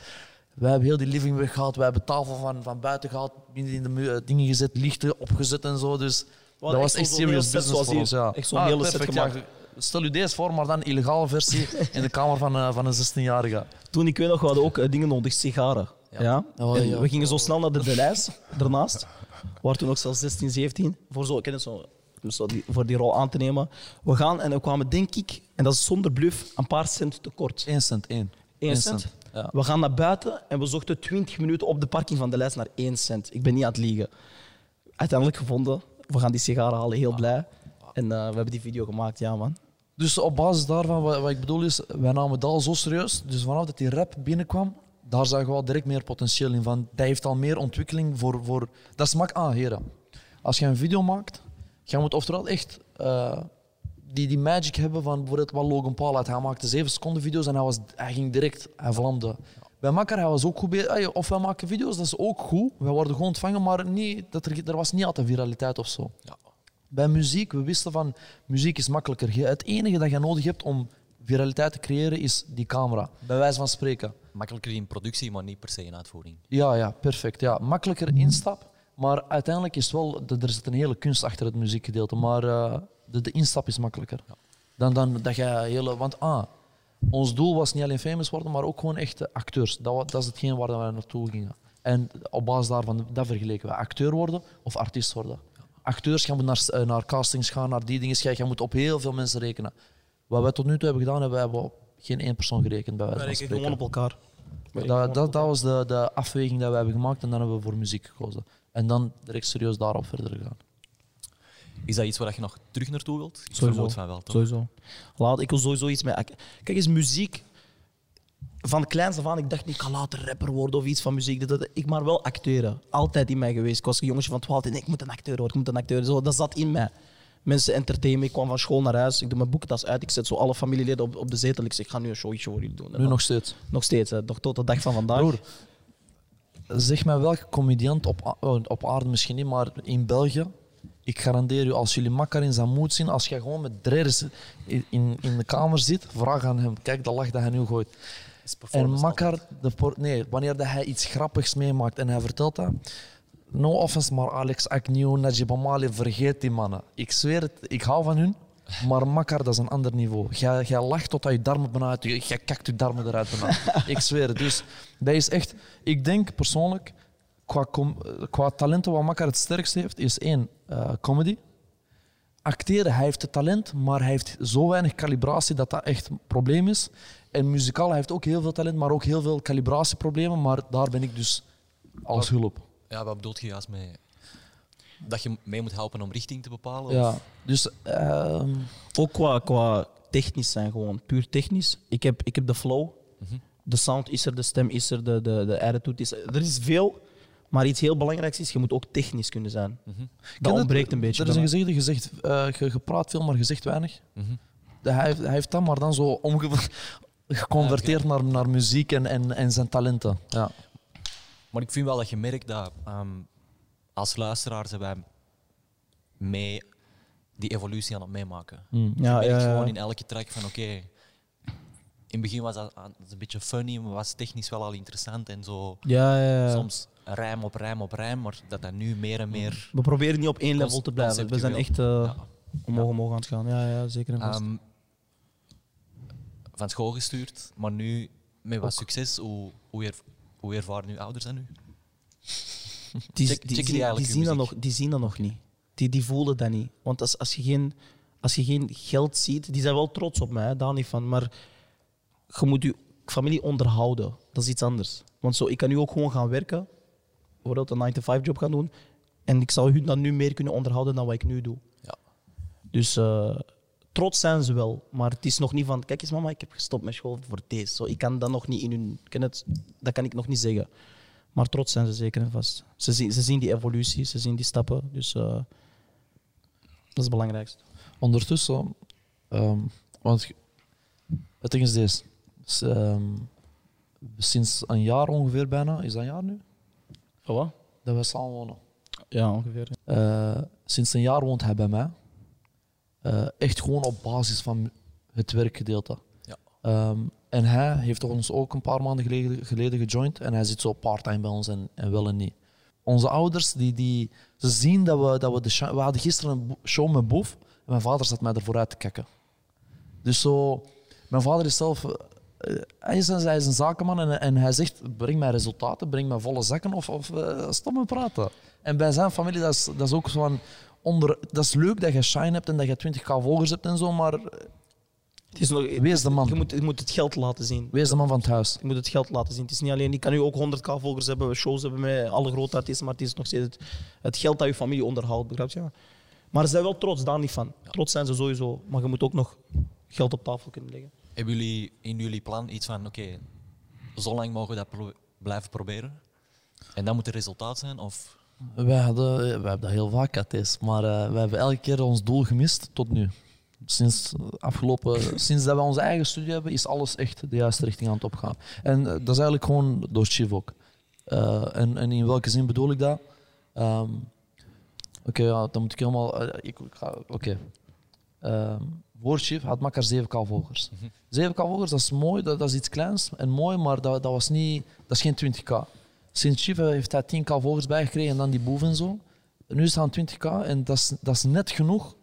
Wij hebben heel die living weggehaald. Wij hebben tafel van, van buiten gehaald, binnen in de eh, dingen gezet, lichten opgezet en zo. Dus dat was echt serious business voor ons. Ja. Echt zo'n Ah, hele set gemaakt. ja. Stel u deze voor, maar dan illegale versie *laughs* in de kamer van, eh, van een 16-jarige. Toen ik weet nog, we hadden ook eh, dingen nodig, sigaren. Ja. Oh, En. We gingen zo snel naar de Delijs, daarnaast. *laughs* We waren toen nog zelfs 16, 17. Voor, zo, ken je zo, zo die, voor die rol aan te nemen. We gaan en we kwamen, denk ik, en dat is zonder bluff, een paar cent tekort. 1 cent, 1. 1 cent. Ja. We gaan naar buiten en we zochten 20 minuten op de parking van de lijst naar 1 cent. Ik ben niet aan het liegen. Uiteindelijk gevonden. We gaan die sigaren halen, heel blij. En eh, we hebben die video gemaakt, ja man. Dus op basis daarvan, wat, wat ik bedoel is, wij namen dat al zo serieus. Dus vanaf dat die rap binnenkwam, daar zagen we al direct meer potentieel in. Van, dat heeft al meer ontwikkeling voor... voor dat is mak aan, heren. Als je een video maakt, je moet oftewel echt eh, die, die magic hebben van bijvoorbeeld wat Logan Paul had. Hij maakte 7 seconden video's en hij, was, hij ging direct, hij vlamde. Bij Makkar, hij was ook goed bezig. Ey, Of wij maken video's, dat is ook goed. Wij worden gewoon ontvangen, maar niet, dat er, er was niet altijd viraliteit of zo. Ja. Bij muziek, we wisten van muziek is makkelijker. Het enige dat je nodig hebt om viraliteit te creëren is die camera. Bij wijze van spreken. Makkelijker in productie, maar niet per se in uitvoering. Ja, ja, perfect. Ja. Makkelijker instap, maar uiteindelijk is het wel, er zit een hele kunst achter het muziekgedeelte. Maar eh, de, de instap is makkelijker. Dan, dan dat je hele. Want ah, ons doel was niet alleen famous worden, maar ook gewoon echte acteurs. Dat, dat is hetgeen waar we naartoe gingen. En op basis daarvan, dat vergeleken we. Acteur worden of artiest worden. Acteurs, moet naar, eh, naar castings gaan, naar die dingen. Je moet op heel veel mensen rekenen. Wat wij tot nu toe hebben gedaan, hebben we geen één persoon gerekend. Bij wijze van spreken. gewoon op elkaar. Dat, dat, dat was de, de afweging die we hebben gemaakt en dan hebben we voor muziek gekozen. En dan direct serieus daarop verder gegaan. Is dat iets waar je nog terug naartoe wilt? Ik Sowieso. van wel, toch? Sowieso. Laat, ik wil sowieso iets mee. Kijk eens, muziek. Van kleins af aan, ik dacht niet, ik kan later rapper worden of iets van muziek. Dat, dat- ik maar wel acteren. Altijd in mij geweest. Ik was een jongetje van 12 en ik moet een acteur worden, ik moet een acteur zo, Dat zat in mij. Mensen entertainen. Ik kwam van school naar huis. Ik doe mijn boekentas uit. Ik zet zo alle familieleden op, op de zetel. Ik zeg, ik ga nu een showtje voor jullie doen. En Nu nog steeds. nog steeds, hè, nog tot de dag van vandaag. Broer, zeg mij welke comediant op, oh, op aarde misschien niet, maar in België. Ik garandeer u, als jullie Makkar in zijn moed zien, als je gewoon met dredders in, in, in de kamer zit, vraag aan hem. Kijk de lach dat hij nu gooit. Is En Makkar, altijd. de nee, wanneer dat hij iets grappigs meemaakt en hij vertelt dat. No offense, maar Alex Agnew, Najib Amali, vergeet die mannen. Ik zweer het, ik hou van hun. Maar Makkar, dat is een ander niveau. Jij, jij lacht tot je darmen bijna uit. Jij kakt je darmen eruit *laughs* ik zweer het. Dus dat is echt... Ik denk persoonlijk, qua, qua talenten wat Makkar het sterkste heeft, is één, eh, comedy. Acteren, hij heeft het talent, maar hij heeft zo weinig calibratie dat dat echt een probleem is. En muzikaal, hij heeft ook heel veel talent, maar ook heel veel calibratieproblemen. Maar daar ben ik dus als hulp. Ja, wat bedoelt je juist mee? Dat je mee moet helpen om richting te bepalen? Ja, Of? dus ehm, Ook qua, qua technisch zijn, gewoon puur technisch. Ik heb, ik heb de flow. De sound is er, de stem is er, de, de, de attitude is er. Er is veel, maar iets heel belangrijks is, je moet ook technisch kunnen zijn. Dat ken het? ontbreekt een beetje. Er is een gezegde gezegd, eh, je, praat veel, maar je zegt weinig. Mhm. De- Hij, heeft- hij heeft dat maar dan zo *laughs* geconverteerd naar, naar muziek en, en, en zijn talenten. Ja. Maar ik vind wel dat je merkt dat ehm, als luisteraar zijn wij mee die evolutie aan het meemaken. Mm. je Ja, merkt ja, ja. gewoon in elke track van oké, in het begin was dat, ah, een beetje funny, maar was technisch wel al interessant en zo. Ja, ja, ja. Soms rijm op rijm op rijm, maar dat dat nu meer en meer. We proberen niet op één level te blijven. We zijn echt eh, omhoog, omhoog aan het gaan. Ja, ja zeker en vast. Ehm, van school gestuurd, maar nu met wat succes. Hoe, hoe, er, hoe ervaren uw ouders dat nu? die, check- die, die zien- die dat nog, die zien dat nog niet. Die, die voelen dat niet. Want als, als, je geen, als je geen geld ziet, die zijn wel trots op mij, hè, daar niet van. Maar je moet je familie onderhouden. Dat is iets anders. Want zo, ik kan nu ook gewoon gaan werken, bijvoorbeeld een 9-to-5 job gaan doen. En ik zou hun dan nu meer kunnen onderhouden dan wat ik nu doe. Ja. Dus eh, trots zijn ze wel. Maar het is nog niet van, kijk eens mama, ik heb gestopt met school voor deze. Zo, ik kan dat nog niet in hun... Ken het, dat kan ik nog niet zeggen. Maar trots zijn ze zeker en vast. Ze zien, ze zien die evolutie, ze zien die stappen. Dus eh, dat is het belangrijkste. Ondertussen, ehm, want het ding is deze. Ehm, sinds een jaar ongeveer bijna, is dat een jaar nu? Van wat? Dat we samen wonen. Ja, ongeveer. Eh, sinds een jaar woont hij bij mij. Eh, echt gewoon op basis van het werkgedeelte. Ja. Ehm, en hij heeft ons ook een paar maanden geleden, geleden gejoind en hij zit zo part-time bij ons en, en wel en niet. Onze ouders, die, die, ze zien dat we, dat we de show- We hadden gisteren een show met Boef en mijn vader zat mij ervoor uit te kijken. Dus zo, mijn vader is zelf, eh, hij, is, een- hij is een zakenman en, en hij zegt: breng mij resultaten, breng mij volle zakken of, of eh, stop met praten. En bij zijn familie, dat is, dat is ook zo van. Onder, dat is leuk dat je shine hebt en dat je 20k volgers hebt en zo, maar Het is nog, wees de man. Je moet, je moet het geld laten zien. Wees de man van het huis. Je moet het geld laten zien. Het is niet alleen, ik kan nu ook 100k volgers hebben, shows hebben met alle grote artiesten, maar het is nog steeds het, het geld dat je familie onderhoudt, begrijp je? Maar ze zijn wel trots, daar niet van. Trots zijn ze sowieso, maar je moet ook nog geld op tafel kunnen leggen. Hebben jullie in jullie plan iets van, oké, zo lang mogen we dat pro- blijven proberen? En dat moet het resultaat zijn? Of Wij, hadden, wij hebben dat heel vaak gehad, maar eh, wij hebben elke keer ons doel gemist tot nu. Sinds, eh, afgelopen, *laughs* sinds dat we onze eigen studie hebben, is alles echt de juiste richting aan het opgaan. En eh, dat is eigenlijk gewoon door Chief ook. Eh, en, en in welke zin bedoel ik dat? Ehm, Oké, ja, dan moet ik helemaal. eh, ik, ik ga- Oké. Ehm, voor Chief had Makkar 7k volgers. 7k volgers, dat is mooi, dat, dat is iets kleins en mooi, maar dat, dat, was niet, dat is geen 20k. Sinds Chief heeft hij 10k volgers bijgekregen en dan die boef en zo. En nu is het aan 20k en dat is, dat is net genoeg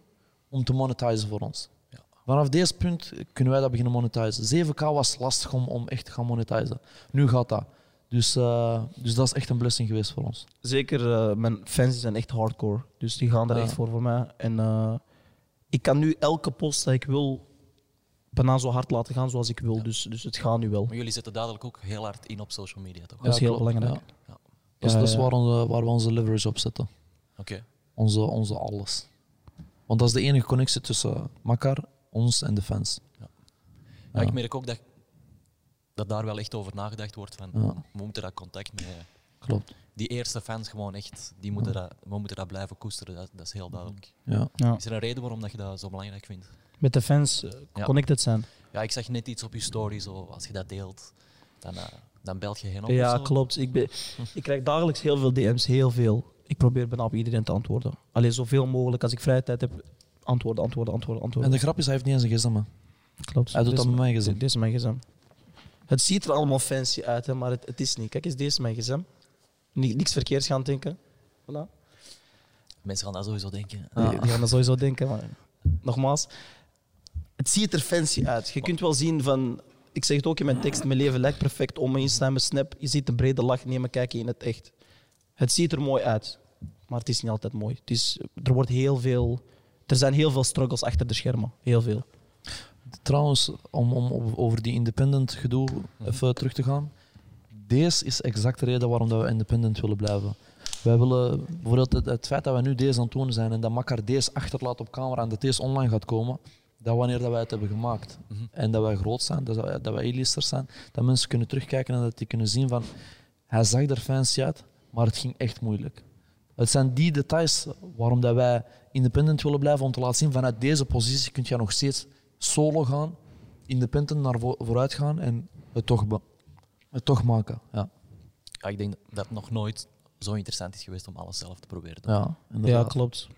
om te monetizen voor ons. Ja. Vanaf deze punt kunnen wij dat beginnen monetizen. 7k was lastig om, om echt te gaan monetizen. Nu gaat dat. Dus, eh, dus dat is echt een blessing geweest voor ons. Zeker, eh, mijn fans zijn echt hardcore, dus die gaan er Ja. echt voor voor mij. En eh, ik kan nu elke post dat ik wil, bijna zo hard laten gaan zoals ik wil, dus, dus het gaat nu wel. maar jullie zetten duidelijk ook heel hard in op social media, toch? Dat is heel klopt, belangrijk. ja. Ja. Dat is, Ja, dat is ja. waar, onze, waar we onze leverage op zetten. Oké. Onze, onze alles. Want dat is de enige connectie tussen Makar, ons en de fans. Ja, Ja. ik merk ook dat, dat daar wel echt over nagedacht wordt van, Ja. we moeten dat contact met Klopt. die eerste fans gewoon echt, die moeten dat, we moeten dat blijven koesteren, dat, dat is heel duidelijk. Ja. Ja. Is er een reden waarom dat je dat zo belangrijk vindt? Met de fans eh, Ja. connected zijn. Ja, ik zag net iets op je story, zo, als je dat deelt, dan, eh, dan belt je hen op Ja, klopt. Ik, ben, *laughs* ik krijg dagelijks heel veel DM's, heel veel. Ik probeer bijna op iedereen te antwoorden. Alleen zoveel mogelijk. Als ik vrije tijd heb, antwoorden, antwoorden, antwoorden, En antwoorden. de grap is, hij heeft niet eens een gsm. hè. Klopt. Hij doet Dit dat is met mijn gsm. Dit is mijn gsm. Het ziet er allemaal fancy uit, hè, maar het, het is niet. Kijk eens, deze is mijn gsm. Ni- niks verkeers gaan denken. Voilà. Mensen gaan dat sowieso denken. Ja. Die, die gaan dat sowieso denken. Maar nogmaals, het ziet er fancy uit. Je kunt wel zien van... Ik zeg het ook in mijn tekst, mijn leven lijkt perfect om mijn Insta en mijn Snap. Je ziet een brede lach, neem een kijkje in het echt. Het ziet er mooi uit, maar het is niet altijd mooi. Het is, er, wordt heel veel, er zijn heel veel struggles achter de schermen. Heel veel. Trouwens, om, om over die independent gedoe even terug te gaan. Deze is exact de reden waarom dat we independent willen blijven. Wij willen bijvoorbeeld het, het feit dat we nu deze aan het doen zijn en dat Makkar deze achterlaat op camera en dat deze online gaat komen, dat wanneer dat wij het hebben gemaakt Mhm. en dat wij groot zijn, dat wij, dat wij A-listers zijn, dat mensen kunnen terugkijken en dat die kunnen zien van hij zag er fancy uit, maar het ging echt moeilijk. Het zijn die details waarom dat wij independent willen blijven om te laten zien vanuit deze positie kun je nog steeds solo gaan, independent naar vo- vooruit gaan en het toch, het toch maken. Ja, Ja, ik denk dat het nog nooit zo interessant is geweest om alles zelf te proberen. ja, Ja, klopt.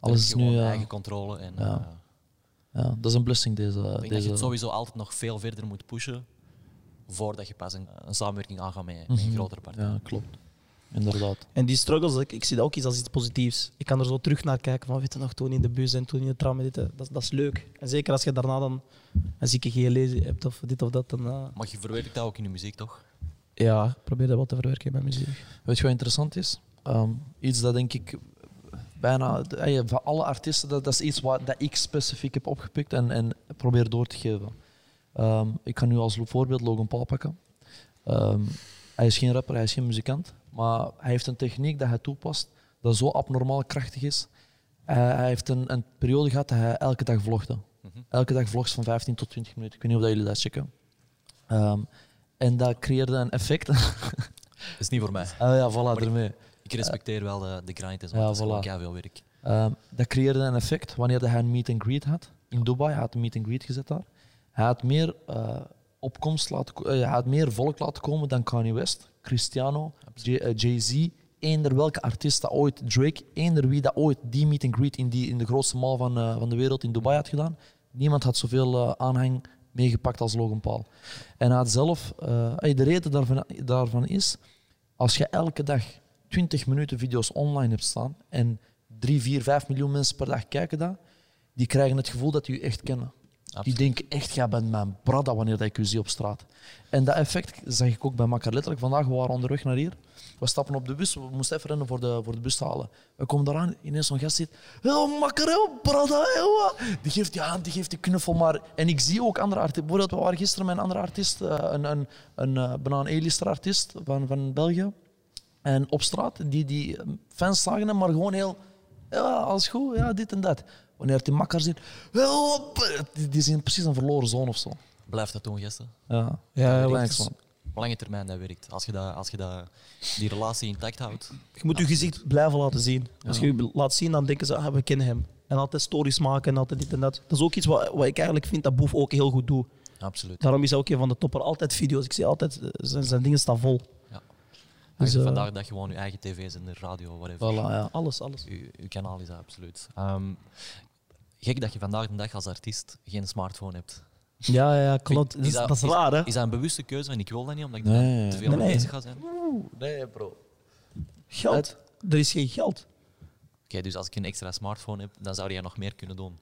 Alles is Gewoon nu... ja, eigen controle. En, Ja. Ja, dat is een blessing deze... ik denk dat je deze het sowieso altijd nog veel verder moet pushen voordat je pas een, een samenwerking aangaat met, met een Mhm. grotere partij. Ja, klopt. Inderdaad. En die struggles, ik, ik zie dat ook iets als iets positiefs. Ik kan er zo terug naar kijken van, weet je nog, toen in de bus en toen in de tram, dit, dat, dat is leuk. En zeker als je daarna dan een zieke GLE hebt of dit of dat, dan... eh, Maar je verwerkt dat ook in je muziek, toch? ja, ik probeer dat wel te verwerken in mijn muziek. Weet je wat interessant is? Ehm, iets dat denk ik bijna eh, van alle artiesten, dat, dat is iets wat, dat ik specifiek heb opgepikt en, en probeer door te geven. Ehm, ik kan nu als voorbeeld Logan Paul pakken. Ehm, hij is geen rapper, hij is geen muzikant, maar hij heeft een techniek dat hij toepast dat zo abnormaal krachtig is. Hij heeft een, een periode gehad dat hij elke dag vlogde. Mhm. Elke dag vlogs van 15 tot 20 minuten. Ik weet niet of dat jullie dat checken. Ehm, en dat creëerde een effect. Dat *laughs* is niet voor mij. Ah ja, voilà, ermee. Ik respecteer wel de, de grind. Ja, dat is gewoon voilà. keiveel werk. Ehm, dat creëerde een effect wanneer hij een meet and greet had in Dubai. Hij had een meet and greet gezet daar. Hij had meer eh, opkomst laten eh, hij had meer volk laten komen dan Kanye West, Cristiano, eh, Jay-Z, eender welke artiest dat ooit, Drake, eender wie dat ooit die meet and greet in, die, in de grootste mall van, van de wereld in Dubai had gedaan. Niemand had zoveel aanhang meegepakt als Logan Paul. En hij had zelf, de reden daarvan, daarvan is, als je elke dag 20 minuten video's online hebt staan en 3, 4, 5 miljoen mensen per dag kijken dat, die krijgen het gevoel dat die je echt kennen. Die denken echt, jij bent mijn brada wanneer dat ik u zie op straat. En dat effect zag ik ook bij Makker. Letterlijk, vandaag we waren onderweg naar hier. We stappen op de bus, we moesten even rennen voor de, voor de bus te halen. We komen eraan, ineens zo'n gast zit. Oh, Makker, oh, brada, oh, wat?" Die geeft die hand, die geeft die knuffel. Maar... En ik zie ook andere artiesten. Bijvoorbeeld, we waren gisteren met een andere artiest, eh, een, een, een, eh, bijna een artiest van, van België. En op straat, die, die fans zagen hem, maar gewoon heel... Ja, alles goed, ja, dit en dat. Wanneer die makkers zien, help, die, die zien precies een verloren zoon of zo. Blijf dat doen, gasten. Ja, Ja, man. Op lange termijn dat werkt. Als je, dat, als je dat, die relatie intact houdt. je moet je gezicht blijven laten zien. Als je je laat zien, dan denken ze, ah, we kennen hem. En altijd stories maken en altijd dit en dat. Dat is ook iets wat, wat ik eigenlijk vind dat Boef ook heel goed doet. Absoluut. Daarom is hij ook een van de topper. Altijd video's. Ik zie altijd, eh, zijn, zijn dingen staan vol. Dus, eh, vandaag dat je gewoon je eigen tv en de radio, whatever. Voilà, ja. Alles, alles. Uw, uw kanaal is dat absoluut. Ehm, gek dat je vandaag de dag als artiest geen smartphone hebt. Ja, ja, klopt. Is Dat is, dat- dat is raar, hè? Is dat een bewuste keuze? En ik wil dat niet, omdat ik Nee. er te veel Nee, mee nee. bezig ga zijn. Oké, Nee, bro. Geld. Er is geen geld. dus als ik een extra smartphone heb, dan zou jij nog meer kunnen doen.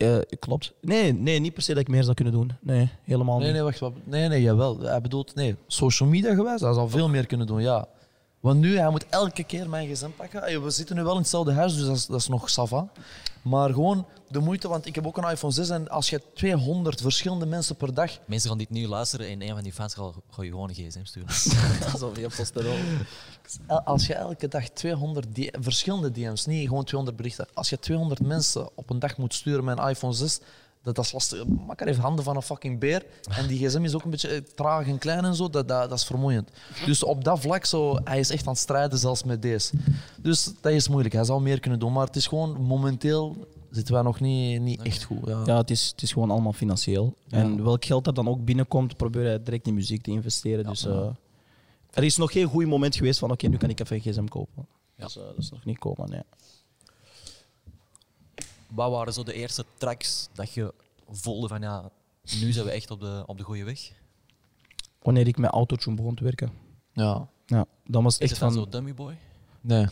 Eh, klopt. Nee, nee, niet per se dat ik meer zou kunnen doen. Nee, helemaal Nee, niet. nee, wacht. wat- Nee, nee, jawel. Hij bedoelt, nee, social media gewijs, hij zou veel meer kunnen doen, ja. Want nu, hij moet elke keer mijn gezin pakken. We zitten nu wel in hetzelfde huis, dus dat is, dat is nog sava. Maar gewoon de moeite, want ik heb ook een iPhone 6 en als je 200 verschillende mensen per dag Mensen gaan dit nu luisteren en een van die fans gaat, gaat je gewoon een gsm sturen. *laughs* Dat is alweer testosteron. El- Als je elke dag 200 D- verschillende DM's, niet gewoon 200 berichten. Als je 200 mensen op een dag moet sturen met een iPhone 6, dat, dat is lastig. Makker heeft handen van een fucking beer. En die gsm is ook een beetje eh, traag en klein en zo. Dat, dat, dat is vermoeiend. Dus op dat vlak, zo, hij is echt aan het strijden zelfs met deze. Dus dat is moeilijk. Hij zou meer kunnen doen. Maar het is gewoon, momenteel zitten wij nog niet, niet echt goed. Ja. Ja, het is, het is gewoon allemaal financieel. En welk geld dat dan ook binnenkomt, probeer hij direct in muziek te investeren. Dus eh, er is nog geen goed moment geweest van oké, nu kan ik even een gsm kopen. Ja. Dus, eh, dat is nog niet komen, nee. Wat waren zo de eerste tracks dat je voelde van ja, nu zijn we echt op de, op de goede weg? Wanneer ik met Autotune begon te werken. ja. Ja, dan was het Is echt van... zo Dummy Boy? Nee.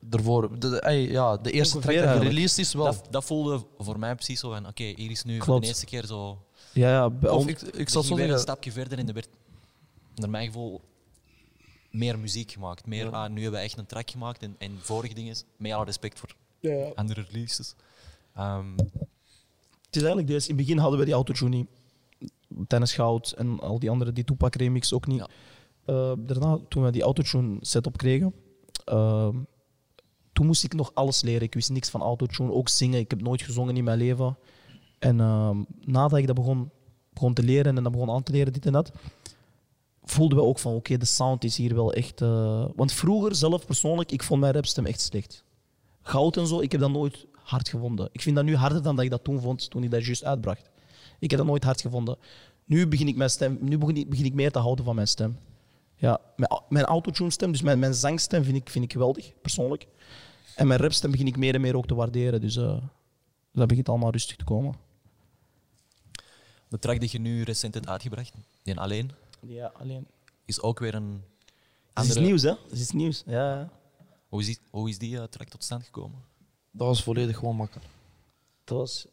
Daarvoor, de, de- ey, ja, de eerste Ongeveer track dat gereleased is wel. Dat, dat voelde voor mij precies zo van oké, hier is nu voor Klopt. de eerste keer zo... Ja, ja, bij Of on- ik, ik zat zo weer een stapje verder en er werd, naar mijn gevoel, meer muziek gemaakt. Meer, ah, nu hebben we echt een track gemaakt en, en vorige dingen, met alle respect voor andere releases. Ehm, Het is eigenlijk deze. In het begin hadden we die Autotune niet. Tennis Goud en al die andere, die Tupac remix ook niet. Ja. Eh, daarna, toen we die Autotune setup kregen, ehm, toen moest ik nog alles leren. Ik wist niks van Autotune, ook zingen. Ik heb nooit gezongen in mijn leven. En ehm, nadat ik dat begon, begon te leren en dat begon aan te leren, dit en dat, voelden we ook van, oké, de sound is hier wel echt... eh, Want vroeger, zelf persoonlijk, ik vond mijn rapstem echt slecht. Goud en zo, ik heb dat nooit hard gevonden. Ik vind dat nu harder dan dat ik dat toen vond, toen ik dat juist uitbracht. Ik heb dat nooit hard gevonden. Nu begin ik, mijn stem, nu begin ik, begin ik meer te houden van mijn stem. Ja, mijn, mijn autotune stem, dus mijn, mijn zangstem vind ik, vind ik geweldig, persoonlijk. En mijn rapstem begin ik meer en meer ook te waarderen. Dus eh dat begint allemaal rustig te komen. de track die je nu recent hebt uitgebracht, die alleen, Ja, alleen... is ook weer een Het is nieuws, hè? Het is nieuws, ja. Hoe is die, hoe is die eh, track tot stand gekomen? Dat was volledig gewoon makkelijk. Dat was...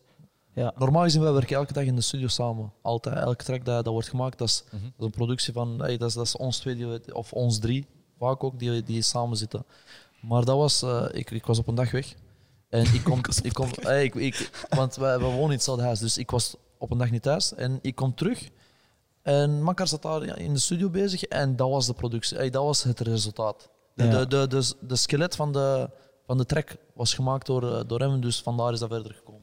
Ja. Normaal gezien, wij werken elke dag in de studio samen. Altijd. Elke track dat, dat wordt gemaakt, dat is, Mhm. dat is een productie van... Hey, dat, is, dat is ons twee, die of ons drie, vaak ook, die, die samen zitten. Maar dat was... eh, ik, ik was op een dag weg. En ik *laughs* kom... ik kom hey, ik, ik, want wij, we wonen in hetzelfde huis, dus ik was op een dag niet thuis. En ik kom terug. En Makkar zat daar in de studio bezig en dat was de productie. Hey, dat was het resultaat. De, de, de, de, de skelet van de, van de track was gemaakt door, eh, door hem, dus vandaar is dat verder gekomen.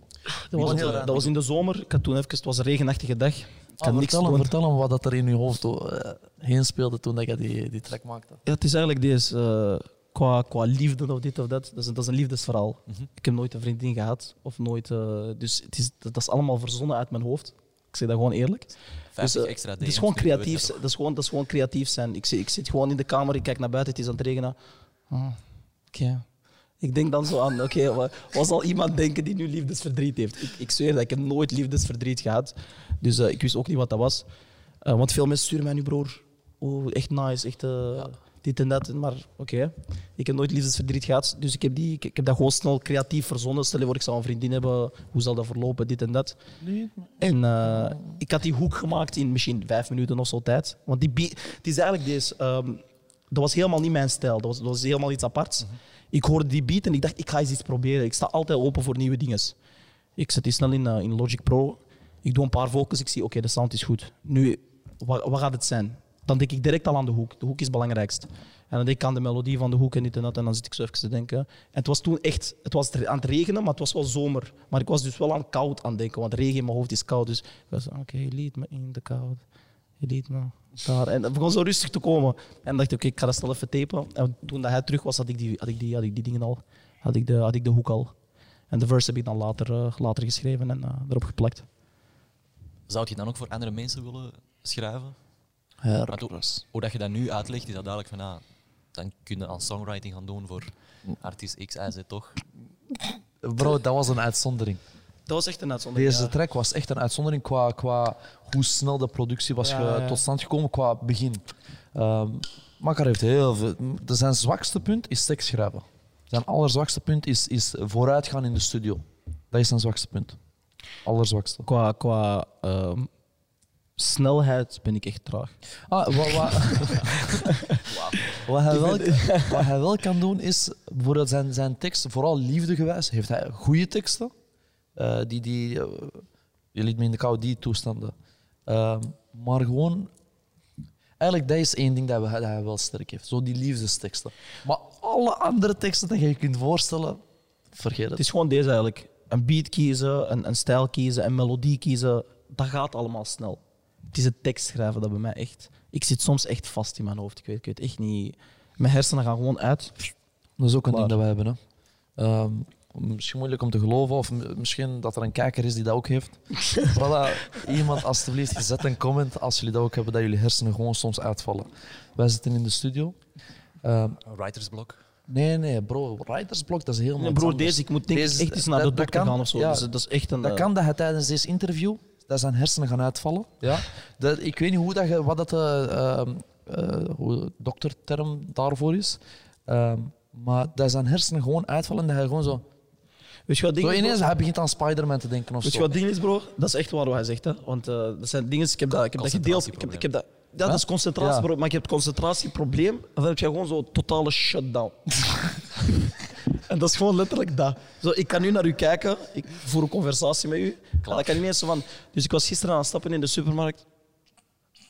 Dat was, dat was in de zomer. Ik had toen even... Het was een regenachtige dag. Ik Ah, vertel, hem, doen. vertel hem wat dat er in je hoofd eh, heen speelde toen dat je die, die track maakte. Ja, het is eigenlijk deze, eh, qua, qua liefde of dit of dat. Dat is, een- dat is een liefdesverhaal. Mhm. Ik heb nooit een vriendin gehad. Of nooit, dus het is, dat, dat is allemaal verzonnen uit mijn hoofd. Ik zeg dat gewoon eerlijk. 50 eh, extra Het is gewoon *laughs* creatief, dat is gewoon, dat is gewoon creatief zijn. Ik zit, ik zit gewoon in de kamer, ik kijk naar buiten, het is aan het regenen. Ah, Oké. Ik denk dan zo aan, oké, wat, wat zal iemand denken die nu liefdesverdriet heeft? Ik, ik zweer dat ik heb nooit liefdesverdriet gehad. Dus eh, ik wist ook niet wat dat was. Eh, want veel mensen sturen mij nu, broer. Oh, echt nice, echt dit en dat. Maar oké, ik heb nooit liefdesverdriet gehad. Dus ik heb, die, ik, ik heb dat gewoon snel creatief verzonnen. Stel je voor, ik zou een vriendin hebben. Hoe zal dat verlopen, dit en dat. En eh, ik had die hoek gemaakt in misschien vijf minuten of zo tijd. Want die beat, het is eigenlijk deze. ehm, dat was helemaal niet mijn stijl. Dat was, dat was helemaal iets aparts. Ik hoorde die beat en ik dacht, ik ga eens iets proberen. Ik sta altijd open voor nieuwe dingen. Ik zet die snel in, eh, in Logic Pro. Ik doe een paar vocals. Ik zie, oké, de sound is goed. Nu, wat, wat gaat het zijn? Dan denk ik direct al aan de hoek. De hoek is het belangrijkst. En dan denk ik aan de melodie van de hoek en dit en dat. En dan zit ik zo even te denken. En het was toen echt, het was aan het regenen, maar het was wel zomer. Maar ik was dus wel aan koud aan denken, want regen in mijn hoofd is koud. Dus ik was, oké, je liet me in de kou. Je liet me daar. En het begon zo rustig te komen. En dacht ik, oké, ik ga dat snel even tapen. En toen dat hij terug was, had ik die, had ik die, had ik die dingen al. Had ik, de, had ik de hoek al. En de verse heb ik dan later, eh, later geschreven en eh, erop geplakt. Zou je dan ook voor andere mensen willen schrijven? Ja, Maar hoe, hoe dat je dat nu uitlegt, is dat duidelijk van, ah, dan kun je aan songwriting gaan doen voor artiest X, Y, Z, toch? Bro, dat was een uitzondering. Dat was echt een uitzondering. Deze ja. track was echt een uitzondering qua, qua hoe snel de productie was Ja, ge- ja. tot stand gekomen qua begin. Ehm Makar heeft heel veel. Zijn zwakste punt is tekst schrijven. Zijn allerzwakste punt is, is vooruitgaan in de studio. Dat is zijn zwakste punt. Allerzwakste. Qua, qua ehm, snelheid ben ik echt traag. Ah, wat, wat, *laughs* wat, hij wel, wat hij wel kan doen is, bijvoorbeeld zijn, zijn tekst, vooral liefdegewijs, heeft hij goede teksten. Eh, die, die, eh, je liet me in de kou, die toestanden. Ehm, maar gewoon, eigenlijk dat is één ding dat, we, dat hij wel sterk heeft. Zo die liefdesteksten. Maar alle andere teksten die je je kunt voorstellen, vergeet Het het. is gewoon deze eigenlijk. Een beat kiezen, een, een stijl kiezen, een melodie kiezen. Dat gaat allemaal snel. Het is het tekst schrijven dat bij mij echt... Ik zit soms echt vast in mijn hoofd. Ik weet, ik weet echt niet... Mijn hersenen gaan gewoon uit. Dat is ook een Klaar. ding dat we hebben. Hè. Ehm, misschien moeilijk om te geloven, of misschien dat er een kijker is die dat ook heeft. *laughs* voilà, iemand alstublieft, zet een comment als jullie dat ook hebben, dat jullie hersenen gewoon soms uitvallen. Wij zitten in de studio. Ehm, Een writersblok. nee, nee, bro, writersblok, dat is helemaal Nee, anders. deze, ik moet denk Deze- echt eens naar de dat- dokter kan- gaan of zo. ja. Dus dat is echt een... Dat eh, kan dat hij tijdens deze interview dat zijn hersenen gaan uitvallen. Ja. Dat, ik weet niet hoe dat, je- wat dat de ehm, eh, hoe de dokterterm daarvoor is. Ehm, maar dat zijn hersenen gewoon uitvallen en dat hij gewoon zo... Weet je wat ding Zo is, ineens, hij begint aan Spider-Man te denken of Weet je wat ding is, bro? Dat is echt waar wat hij zegt. Hè? Want eh, dat zijn dingen... Ik heb dat, ik heb dat gedeeld. Ik heb, ik heb dat, ja, dat is concentratie, Ja. bro. Maar je hebt concentratieprobleem. En dan heb je gewoon zo totale shutdown. *laughs* *laughs* en dat is gewoon letterlijk dat. Zo, ik kan nu naar u kijken. Ik voer een conversatie met u. En dan kan ineens zo van... Dus ik was gisteren aan het stappen in de supermarkt.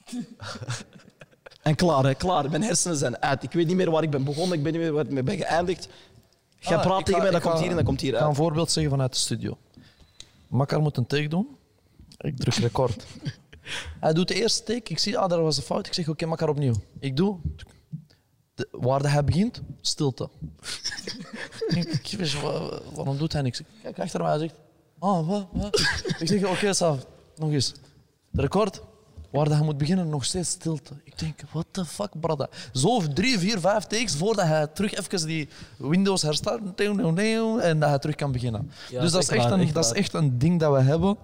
*laughs* en klaar, hè, klaar. Mijn hersenen zijn uit. Ik weet niet meer waar ik ben begonnen. Ik weet niet meer waar ik ben geëindigd. Jij Ah, praat ik tegen ga- mij, dat ik komt ga- hier en dat komt hier Ik ga een voorbeeld zeggen vanuit de studio. Makkar moet een take doen. Ik druk record. *laughs* Hij doet de eerste take. Ik zie, ah, daar was een fout. Ik zeg, oké, Makkar opnieuw. Ik doe. De, waar de hij begint, stilte. *laughs* ik, ik weet, wa- waarom doet hij niks? Ik kijk achter mij en zegt, ah, wat? wat? ik zeg, oké, okay, nog eens. De record, waar hij moet beginnen, nog steeds stilte. Ik denk, what the fuck, brada. Zo drie, vier, vijf takes voordat hij terug even die Windows herstart en dat hij terug kan beginnen. Ja, dus dat is, echt een, echt dat is echt een ding dat we hebben.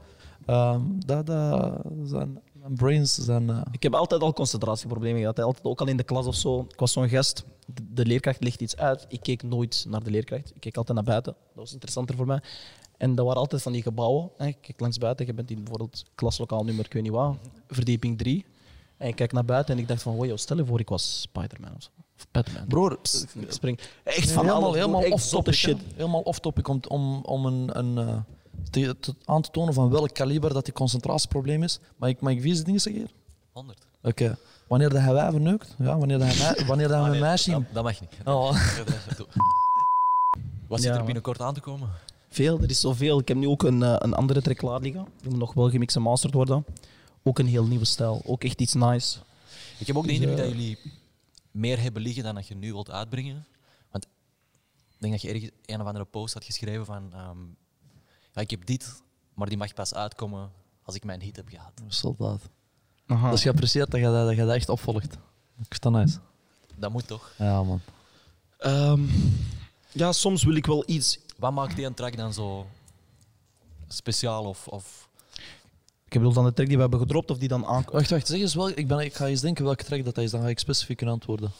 Ehm, dat, dat zijn, brains zijn... eh, Ik heb altijd al concentratieproblemen gehad. Altijd, ook al in de klas of zo. Ik was zo'n gast. De, de leerkracht legt iets uit. Ik keek nooit naar de leerkracht. Ik keek altijd naar buiten. Dat was interessanter voor mij. En dat waren altijd van die gebouwen. hè. Ik kijk langs buiten. Je bent in bijvoorbeeld klaslokaal nummer, ik weet niet wat, verdieping 3. En ik kijk naar buiten en ik dacht van, wow, stel je voor, ik was Spider-Man of zo. Of Batman. Broer, Ik spring echt van helemaal, alles, helemaal Echt off zotte topic. shit. Helemaal off topic om, om, om een, een, eh, te, te- aan te tonen van welk kaliber dat die concentratieprobleem is. Maar ik, mag ik vieze dingen zeggen hier? 100. Oké. Wanneer dat hij wijven neukt, ja, wanneer dat hij, *laughs* wanneer dat hij een meisje... Dat, dat mag niet. Oh. *laughs* Wat zit Ja, er man. binnenkort aan te komen? Veel, er is zoveel. Ik heb nu ook een, eh, een andere track klaar liggen. Die moet nog wel gemixt en mastered worden. Ook een heel nieuwe stijl. Ook echt iets nice. Ik heb ook de Dus, indruk eh, dat jullie meer hebben liggen dan dat je nu wilt uitbrengen. Want ik denk dat je ergens een of andere post had geschreven van... ehm, ja, ik heb dit, maar die mag pas uitkomen als ik mijn hit heb gehad. Soldaat. Aha. Dus je apprecieert dat je dat, dat je dat echt opvolgt. Ik vind dat nice. Dat moet toch? Ja, man. Ehm, ja, soms wil ik wel iets. Wat maakt die een track dan zo speciaal of, of Ik bedoel dan de track die we hebben gedropt of die dan aankomt. Wacht, wacht. Zeg eens wel. Ik, ben, ik ga eens denken welke track dat is. Dan ga ik specifiek kunnen antwoorden.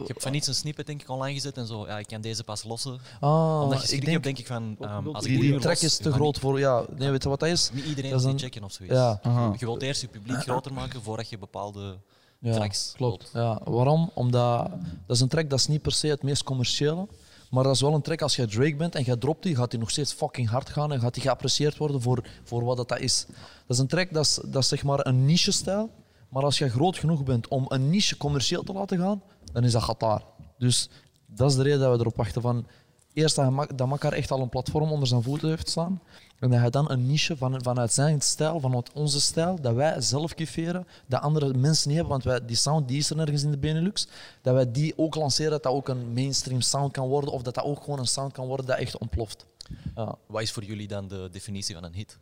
Ik heb van iets een snippet denk ik online gezet en zo. Ja, ik kan deze pas lossen. Ah, Omdat je ik denk, hebt, denk ik van. Ehm, als u? ik die, die die track los, is te groot niet- voor... Ja, nee, weet je wat dat is? Niet iedereen Dat is een- die checken of zoiets. Ja, Aha. Je wilt eerst je publiek groter maken voordat je bepaalde ja tracks klopt. wilt. Ja, waarom? Omdat dat is een track dat is niet per se het meest commerciële. Maar dat is wel een track als jij Drake bent en jij dropt die, gaat die nog steeds fucking hard gaan en gaat die geapprecieerd worden voor, voor wat dat is. Dat is een track dat is, dat is zeg maar een niche-stijl. Maar als je groot genoeg bent om een niche commercieel te laten gaan, dan is dat Qatar. Dus dat is de reden dat we erop wachten van eerst dat, Makar echt al een platform onder zijn voeten heeft staan. En dat hij dan een niche van, vanuit zijn stijl, vanuit onze stijl, dat wij zelf kifferen, dat andere mensen niet hebben, want wij, die sound die is er nergens in de Benelux, dat wij die ook lanceren, dat dat ook een mainstream sound kan worden, of dat dat ook gewoon een sound kan worden dat echt ontploft. Ja. Wat is voor jullie dan de definitie van een hit?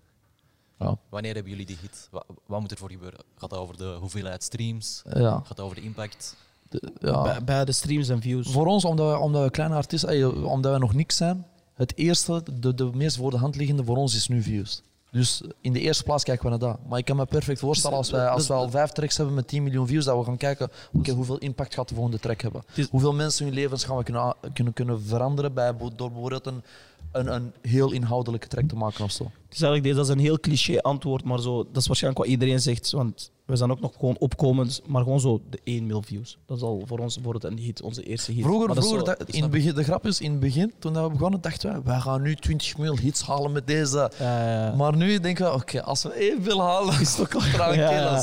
Ja. Wanneer hebben jullie die hit? Wat, wat moet er voor gebeuren? Gaat dat over de hoeveelheid streams? Ja. Gaat dat over de impact? De- ja. Bij, bij de streams en views. Voor ons, omdat we, omdat we kleine artiesten, eh, omdat we nog niks zijn, het eerste, de, de meest voor de hand liggende voor ons is nu views. Dus in de eerste plaats kijken we naar dat. Maar ik kan me perfect voorstellen als wij, als we al vijf tracks hebben met 10 miljoen views, dat we gaan kijken oké, hoeveel impact gaat de volgende track hebben. Hoeveel mensen hun levens gaan we kunnen, kunnen, kunnen veranderen bij, door bijvoorbeeld een, een, een heel inhoudelijke track te maken of zo. Is eigenlijk deze, dat is een heel cliché antwoord, maar zo, dat is waarschijnlijk wat iedereen zegt. Want we zijn ook nog gewoon opkomend, maar gewoon zo de 1 mil views. Dat is al voor ons voor het een hit, onze eerste hit. Vroeger, dat vroeger zo- dat- in begin, de grap is, in het begin, toen we begonnen, dachten we, wij gaan nu 20 miljoen hits halen met deze. Maar nu denken we, oké, als we evenveel halen, is het ook al *laughs* Ja. ja.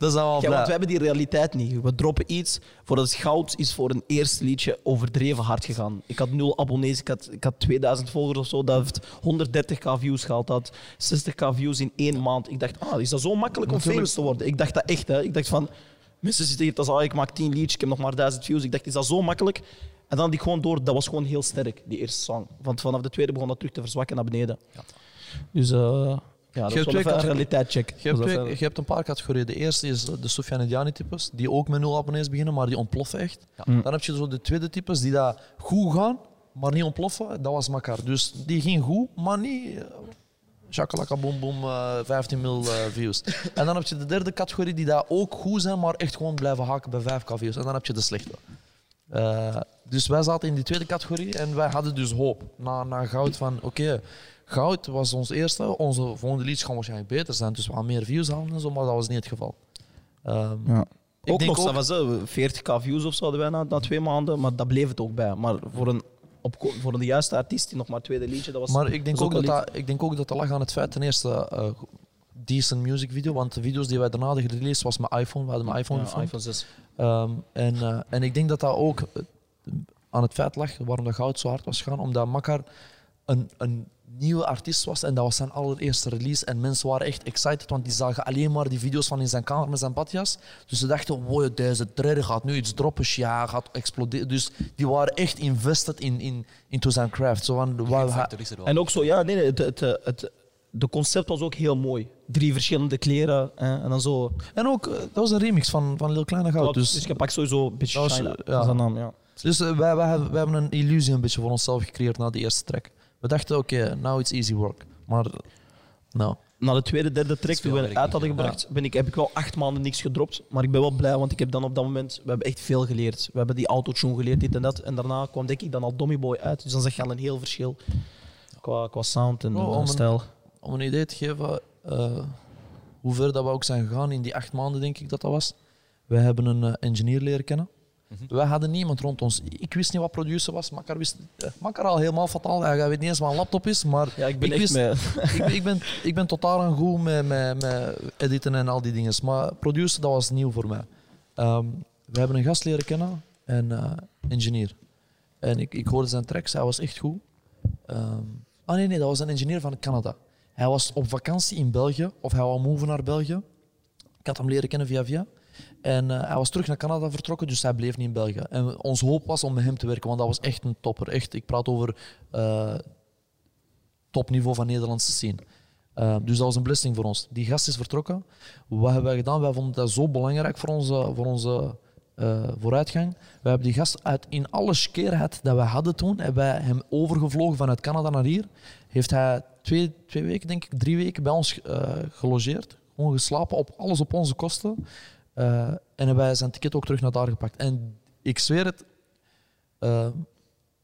Dat zijn we al Ja, blij. want we hebben die realiteit niet. We droppen iets. Voor het goud is voor een eerste liedje overdreven hard gegaan. Ik had nul abonnees, ik had, ik had 2000 volgers of zo. Dat heeft 130k views gehaald. Dat had 60k views in één maand. Ik dacht, ah, is dat zo makkelijk om famous te worden? Ik dacht dat echt. Hè. Ik dacht van, mensen zitten hier, dat is, ah, ik maak 10 liedjes, ik heb nog maar 1000 views. Ik dacht, is dat zo makkelijk? En dan had ik gewoon door, dat was gewoon heel sterk, die eerste song. Want vanaf de tweede begon dat terug te verzwakken naar beneden. Ja. Dus eh, ja, dat hebt was wel twee even een cate- realiteitscheck. Je hebt, twee- je hebt een paar categorieën. De eerste is de Sofiane Diani types, die ook met nul abonnees beginnen, maar die ontploffen echt. Ja. Mm. Dan heb je zo de tweede types die dat goed gaan, maar niet ontploffen. Dat was Makar. Dus die ging goed, maar niet... eh, Shakalaka boom boom, eh, 15 mil eh, views. En dan heb je de derde categorie die daar ook goed zijn, maar echt gewoon blijven haken bij 5k views. En dan heb je de slechte. Eh, dus wij zaten in die tweede categorie en wij hadden dus hoop na, na goud van oké, goud was ons eerste, onze volgende liedjes gaan waarschijnlijk beter zijn, dus we gaan meer views halen en zo, maar dat was niet het geval. Ehm, Ja. ik ook denk nog, ook- dat was eh, 40k views of zo hadden wij na, na twee maanden, maar dat bleef het ook bij. Maar voor een, opko- voor een juiste artiest die nog maar tweede liedje, dat was... Maar ik denk, was ook ook dat dat, ik denk ook dat dat lag aan het feit, ten eerste, eh, decent music video, want de video's die wij daarna hadden gereleased was mijn iPhone, we hadden mijn iPhone ja, iPhone 6. Ehm, en, eh, en ik denk dat dat ook eh, aan het feit lag waarom dat goud zo hard was gegaan, omdat Makar een, een nieuwe artiest was en dat was zijn allereerste release en mensen waren echt excited, want die zagen alleen maar die video's van in zijn kamer met zijn badjas. Dus ze dachten, wow, deze trailer gaat nu iets droppen, ja, gaat exploderen. Dus die waren echt invested in, in, into zijn craft. Zo van. En ook zo, ja, nee, nee het, het, het, het- de concept was ook heel mooi. Drie verschillende kleren hè, en dan zo. En ook, eh, dat was een remix van, van Lil Kleine Goud. Dus, Dus, je pakt sowieso een beetje Dat was, shine. eh, Dat ja. is een naam, ja. dus eh, wij, wij hebben een illusie een beetje voor onszelf gecreëerd na de eerste track. We dachten, oké, now it's easy work. Maar, nou. Na de tweede, derde track, toen we het uit hadden gebracht, ben ik, heb ik wel acht maanden niks gedropt. Maar ik ben wel blij, want ik heb dan op dat moment... We hebben echt veel geleerd. We hebben die autotune geleerd, dit en dat. En daarna kwam denk ik dan al Dommy Boy uit. Dus dan zeg je al een heel verschil qua, qua sound en Oh, een- stijl. Om een idee te geven eh, hoe ver dat we ook zijn gegaan in die acht maanden, denk ik dat dat was. Wij hebben een eh, engineer leren kennen. Mhm. Wij hadden niemand rond ons. Ik wist niet wat producer was. Makar wist eh, al helemaal fataal. Hij weet niet eens wat een laptop is. Maar Ja, ik ben Ik wist- ben- *laughs* ik, ben, ik ben totaal aan goed met, met, met editen en al die dingen. Maar producer, dat was nieuw voor mij. Ehm, we hebben een gast leren kennen, een eh, engineer. En ik, ik hoorde zijn tracks, hij was echt goed. Ehm, ah nee, nee, dat was een engineer van Canada. Hij was op vakantie in België, of hij wou move naar België. Ik had hem leren kennen via via. En eh, hij was terug naar Canada vertrokken, dus hij bleef niet in België. En onze hoop was om met hem te werken, want dat was echt een topper. Echt, ik praat over eh, topniveau van Nederlandse scene. Eh, dus dat was een blessing voor ons. Die gast is vertrokken. Wat hebben wij gedaan? Wij vonden dat zo belangrijk voor onze, voor onze vooruitgang. We hebben die gast uit in alle skeerheid dat we hadden toen, hebben wij hem overgevlogen vanuit Canada naar hier. Heeft hij twee, twee weken, denk ik, drie weken bij ons gelogeerd. Gewoon geslapen, op alles op onze kosten. Eh, en hebben wij zijn ticket ook terug naar daar gepakt. En ik zweer het, eh,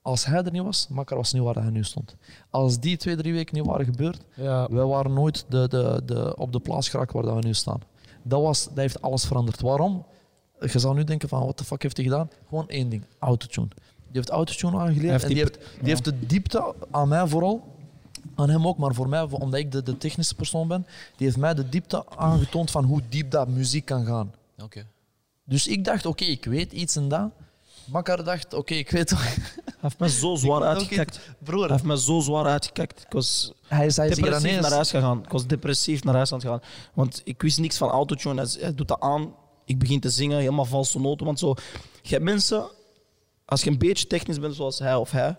als hij er niet was, Makkar was niet waar hij nu stond. Als die twee, drie weken niet waren gebeurd, Ja, wij waren nooit de, de, de, op de plaats geraakt waar we nu staan. Dat, was, dat heeft alles veranderd. Waarom? Je zou nu denken van, wat de fuck heeft hij gedaan? Gewoon één ding, autotune. Die heeft autotune aangeleerd en die die- heeft, die heeft de diepte aan mij vooral, aan hem ook, maar voor mij, omdat ik de, de technische persoon ben, die heeft mij de diepte aangetoond van hoe diep dat muziek kan gaan. Oké. Dus ik dacht, oké, ik weet iets en dat. Makkar dacht, oké, ik weet toch... Hij heeft me zo zwaar *laughs* Oké, uitgekakt. Hij Broer, heeft me zo zwaar uitgekakt. Ik was hij is, hij is depressief Iranees. naar huis gegaan. Ik was depressief naar huis aan het gaan. Want ik wist niks van autotune. Hij, hij doet dat aan. Ik begin te zingen, helemaal valse noten. Want zo, je hebt mensen, als je een beetje technisch bent zoals hij of hij,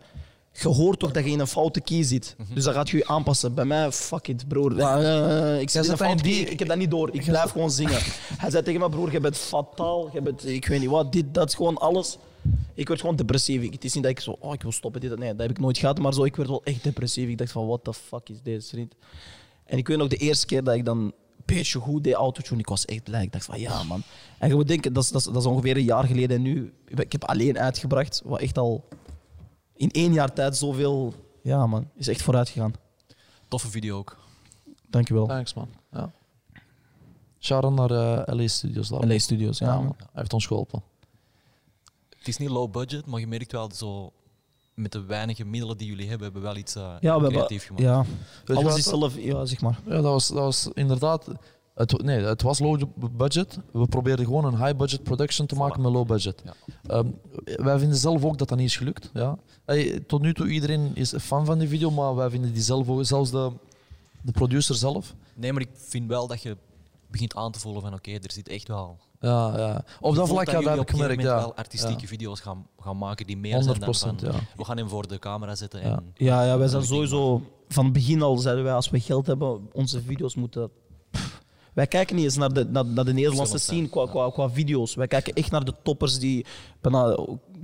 je hoort toch dat je in een foute key zit. Dus dan gaat je je aanpassen. Bij mij, fuck it, broer. Eh, ik, zit in een foute key. ik heb dat niet door. Ik *laughs* blijf gewoon zingen. Hij zei tegen me, broer, je bent fataal. Je bent, ik weet niet wat, dit, dat is gewoon alles. Ik werd gewoon depressief. Het is niet dat ik zo, oh, ik wil stoppen, dit, dat. Nee, dat heb ik nooit gehad. Maar zo, ik werd wel echt depressief. Ik dacht van, what the fuck is deze, vriend? En ik weet nog de eerste keer dat ik dan een beetje goed deed autotune, ik was echt blij. Ik dacht van, ja man. En je moet denken, dat is, dat is, dat is ongeveer een jaar geleden en nu. Ik heb alleen uitgebracht, wat echt al in één jaar tijd zoveel... Ja man, is echt vooruit gegaan. Toffe video ook. Dankjewel. Thanks, man. Ja. Shout-out naar eh, LA Studios. daar. LA Studios, ja, Ja, man. Hij heeft ons geholpen. Het is niet low budget, maar je merkt wel zo met de weinige middelen die jullie hebben, hebben we wel iets eh, Ja, we hebben, creatief gemaakt. ja, Weet alles is zelf, ja, zeg maar. Ja, dat was, dat was inderdaad... Het, nee, het was low budget. We probeerden gewoon een high budget production te maken met low budget. Ja. Ehm, wij vinden zelf ook dat dat niet is gelukt. Ja. Hey, tot nu toe iedereen is fan van die video, maar wij vinden die zelf ook, zelfs de, de producer zelf. Nee, maar ik vind wel dat je begint aan te voelen van oké, er zit echt wel... Ja, ja. Op dat vlak ja, dat heb op ik gemerkt. Ja. wel artistieke Ja. video's gaan, gaan maken die meer zijn dan 100%, van... ja. We gaan hem voor de camera zetten Ja. en... Ja, ja wij zijn sowieso... Van het begin al zeiden wij, als we geld hebben, onze video's moeten... Wij kijken niet eens naar de, naar, naar de Nederlandse scene qua, qua, qua video's. Wij kijken echt naar de toppers die... Bijna,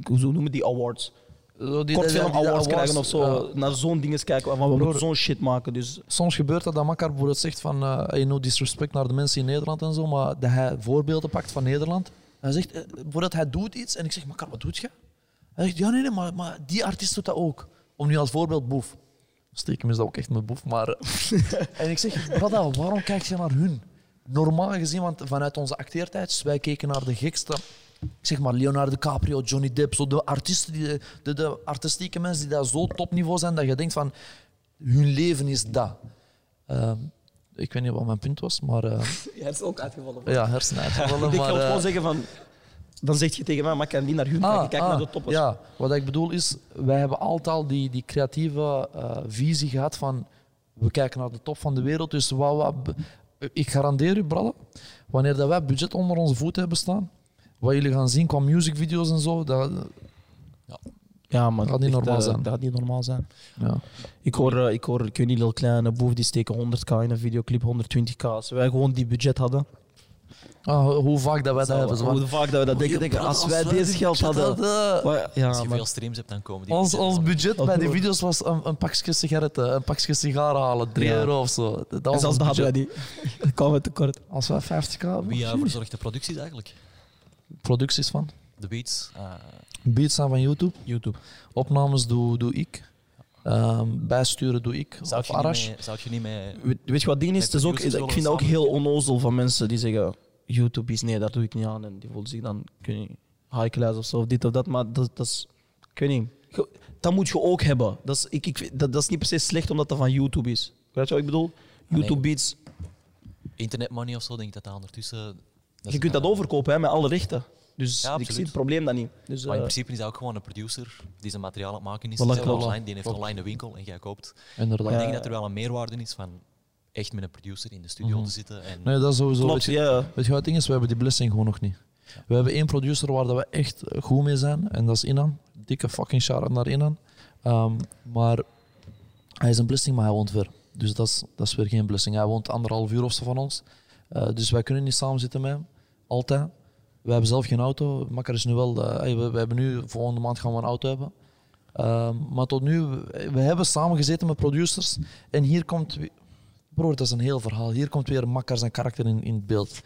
hoe noemen die awards? Zo die- Kortfilm die- die awards krijgen of zo. ja. Naar zo'n dingen kijken waarvan we Broer. moeten zo'n shit maken. Dus Soms gebeurt dat dat Makkar bijvoorbeeld zegt van eh hey, no disrespect naar de mensen in Nederland en zo, maar dat hij voorbeelden pakt van Nederland. Hij zegt, eh, bijvoorbeeld hij doet iets en ik zeg, Makkar, wat doet je? Hij zegt, ja nee, nee maar, maar die artiest doet dat ook. Om nu als voorbeeld Boef. Stiekem is dat ook echt mijn boef, maar... eh, *laughs* en ik zeg, brada, waarom kijk je naar hun? Normaal gezien, want vanuit onze acteertijd, wij keken naar de gekste... Zeg maar Leonardo DiCaprio, Johnny Depp, zo de artiesten, die, de, de artistieke mensen die daar zo topniveau zijn, dat je denkt van, hun leven is dat. Ehm, ik weet niet wat mijn punt was, maar *laughs* ja, het is ook uitgevallen. ja, hersenen uitgevallen. *laughs* ik maar, wil eh, gewoon zeggen van... Dan zeg je tegen mij, maar ik kan niet naar hun kijken. Kijk naar de toppers. Ah, Ja, wat ik bedoel is, wij hebben altijd al die, die creatieve eh, visie gehad van we kijken naar de top van de wereld. Dus wat, wat, ik garandeer u, brallen, wanneer dat wij budget onder onze voeten hebben staan, wat jullie gaan zien qua musicvideo's en zo, dat, Ja, maar Dat gaat niet normaal eh, zijn. Dat gaat niet normaal zijn. ja. Ik hoor, eh, ik hoor, ik weet niet, Lil Kleine Boef, die steken 100k in een videoclip, 120k. Als wij gewoon die budget hadden, Ah, hoe vaak dat wij dat hebben. hoe vaak dat we dat denken, denken als wij deze dit geld hadden... Wa- Als Ja, je maar veel streams hebt, dan komen die... Ons, ons budget bij die video's was een, een pakje sigaretten, een pakje sigaren halen, 3 Ja. euro of zo. Dat en was zelfs ons dat hadden wij budget. niet. Dat kwam we tekort. Als wij 50k hadden, Wie uh, verzorgt de producties eigenlijk? producties van. De beats? eh, Beats zijn van YouTube. YouTube. Opnames doe, doe ik. Ehm, bijsturen doe ik. zou, je niet Arash. mee, zou je niet mee... Weet, weet je wat ding is? Het is ook, ik vind dat ook heel onnozel van mensen die zeggen YouTube is nee, daar doe ik niet aan. En die voelen zich dan, niet, high class of zo, of dit of dat. Maar dat, dat is, ik weet niet, dat moet je ook hebben. Dat is, ik, ik, dat, dat is niet per se slecht omdat dat van YouTube is. Weet je wat ik bedoel? YouTube Beats. Internet money of zo, denk ik dat dat ondertussen... Je kunt dat overkopen hè, met alle rechten. Dus Ja, ik absoluut. zie het probleem dan niet. Dus, Maar in eh, principe is dat ook gewoon een producer die zijn materiaal aan het maken is. Voilà, Die, klopt. online, die heeft Klopt. online een winkel en jij koopt. Inderdaad. Maar ik denk dat er wel een meerwaarde is van echt met een producer in de studio Mhm. te zitten. En Nee, dat is sowieso. klopt, weet, je, weet je wat het ding is? We hebben die blessing gewoon nog niet. We hebben één producer waar dat we echt goed mee zijn. En dat is Inan. Dikke fucking shout-out naar Inan. Ehm, maar hij is een blessing, maar hij woont ver. Dus dat is, dat is weer geen blessing. Hij woont anderhalf uur of zo van ons. Eh, dus wij kunnen niet samen zitten met hem. Altijd. We hebben zelf geen auto. Makker is nu wel... hey, we, we hebben nu, volgende maand gaan we een auto hebben. Ehm, maar tot nu, we, we hebben samen gezeten met producers. En hier komt... Broer, dat is een heel verhaal. Hier komt weer Makker zijn karakter in, in het beeld.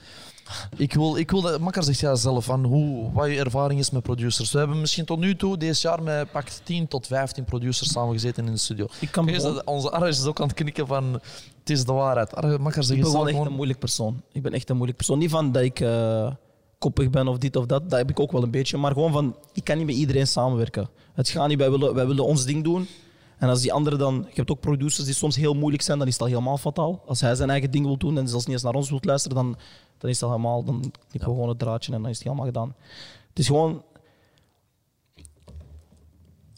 Ik wil, ik wil dat Makker zegt ja zelf van hoe, wat je ervaring is met producers. We hebben misschien tot nu toe deze jaar met pak 10 tot 15 producers samen gezeten in de studio. Ik kan Kijk dat onze Arres is ook aan het knikken van het is de waarheid. Arre, Makker Ik zegt ben echt gewoon... een moeilijk persoon. Ik ben echt een moeilijk persoon. Niet van dat ik eh, koppig ben of dit of dat. Dat heb ik ook wel een beetje. Maar gewoon van, ik kan niet met iedereen samenwerken. Het gaat niet. Wij willen, wij willen ons ding doen. En als die anderen dan... Je hebt ook producers die soms heel moeilijk zijn, dan is dat helemaal fataal. Als hij zijn eigen ding wil doen en zelfs niet eens naar ons wil luisteren, dan, dan is dat helemaal... Dan knippen we gewoon het draadje en dan is het helemaal gedaan. Het is gewoon...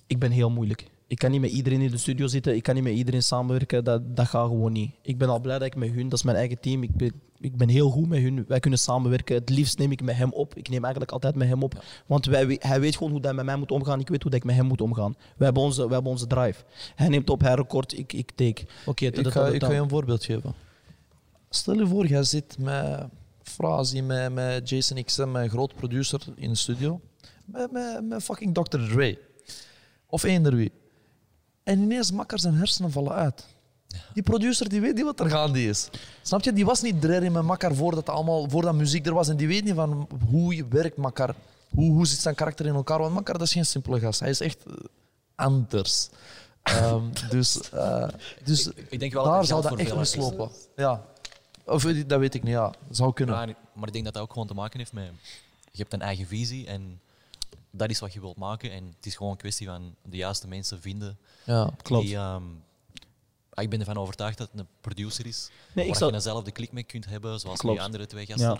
Ik ben heel moeilijk. Ik kan niet met iedereen in de studio zitten. Ik kan niet met iedereen samenwerken. Dat, dat gaat gewoon niet. Ik ben al blij dat ik met hun, dat is mijn eigen team. Ik ben, ik ben heel goed met hun. Wij kunnen samenwerken. Het liefst neem ik met hem op. Ik neem eigenlijk altijd met hem op. Want wij, hij weet gewoon hoe hij met mij moet omgaan. Ik weet hoe dat ik met hem moet omgaan. We hebben onze, we hebben onze drive. Hij neemt op, hij record, ik, ik take. Oké, Ik ga, ik ga je een voorbeeld geven. Stel je voor, jij zit met Frazi, met, met Jason XM, een groot producer in de studio. Met, met, met fucking Dr. Dre. Of eender wie. En ineens makker zijn hersenen vallen uit. Die producer die weet niet wat er gaande is. Snap je? Die was niet erin met makker voordat, dat allemaal, voordat muziek er was. En die weet niet van hoe je werkt makker. Hoe, hoe zit zijn karakter in elkaar? Want makker dat is geen simpele gast. Hij is echt eh, anders. *laughs* Ehm, dus eh, dus Ik- ik denk wel dat daar zou dat voor echt mislopen. Ja. Of eh, dat weet ik niet, ja. Zou kunnen. Ja, maar ik denk dat dat ook gewoon te maken heeft met... Je hebt een eigen visie en dat is wat je wilt maken. En het is gewoon een kwestie van de juiste mensen vinden. Ja. Klopt. Die, ehm, ah, ik ben ervan overtuigd dat het een producer is. Nee, ik waar zou- je dezelfde klik mee kunt hebben, zoals Klopt. die andere twee gasten. Ja.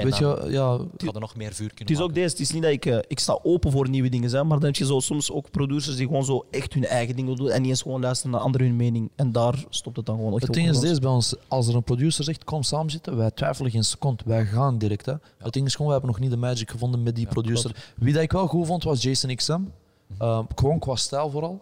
En Weet je, ja, gaat er nog meer vuur Het kunnen is ook deze. Het is niet dat ik... eh, ik sta open voor nieuwe dingen, hè, maar dan heb je zo, soms ook producers die gewoon zo echt hun eigen ding willen doen en niet eens gewoon luisteren naar anderen hun mening. En daar stopt het dan gewoon echt het ding is deze bij ons. Als er een producer zegt, kom samen zitten, wij twijfelen geen seconde. Wij gaan direct. Hè. Het ding is gewoon, we hebben nog niet de magic gevonden met die producer. Wie dat ik wel goed vond, was Jason XM. Uh, gewoon qua stijl vooral.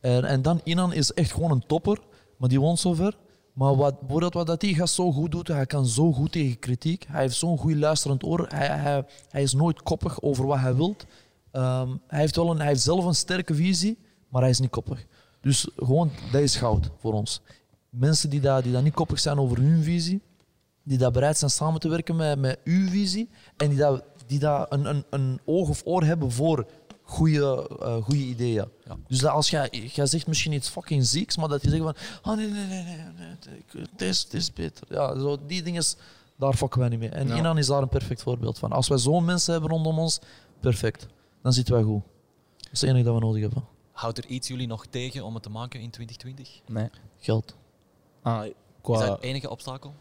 En, en dan Inan is echt gewoon een topper, maar die woont zo ver. Maar wat, bijvoorbeeld wat dat die gast zo goed doet, hij kan zo goed tegen kritiek. Hij heeft zo'n goed luisterend oor. Hij, hij, hij is nooit koppig over wat hij wilt. Ehm, hij, heeft wel een, hij heeft zelf een sterke visie, maar hij is niet koppig. Dus gewoon, dat is goud voor ons. Mensen die, dat, die dat niet koppig zijn over hun visie, die dat bereid zijn samen te werken met, met uw visie en die dat, die dat een, een, een oog of oor hebben voor goede eh, goede ideeën. Ja. Dus dat als jij, jij zegt misschien iets fucking zieks, maar dat je zegt van, ah nee, nee, nee, nee, nee ik- het is, het is beter. Ja, zo, die dingen, daar fokken wij niet mee. En Ja. Inan is daar een perfect voorbeeld van. Als wij zo'n mensen hebben rondom ons, perfect. Dan zitten wij goed. Dat is het enige dat we nodig hebben. Houdt er iets jullie nog tegen om het te maken in 2020? Nee. Geld. Ah, Is qua... dat het enige obstakel?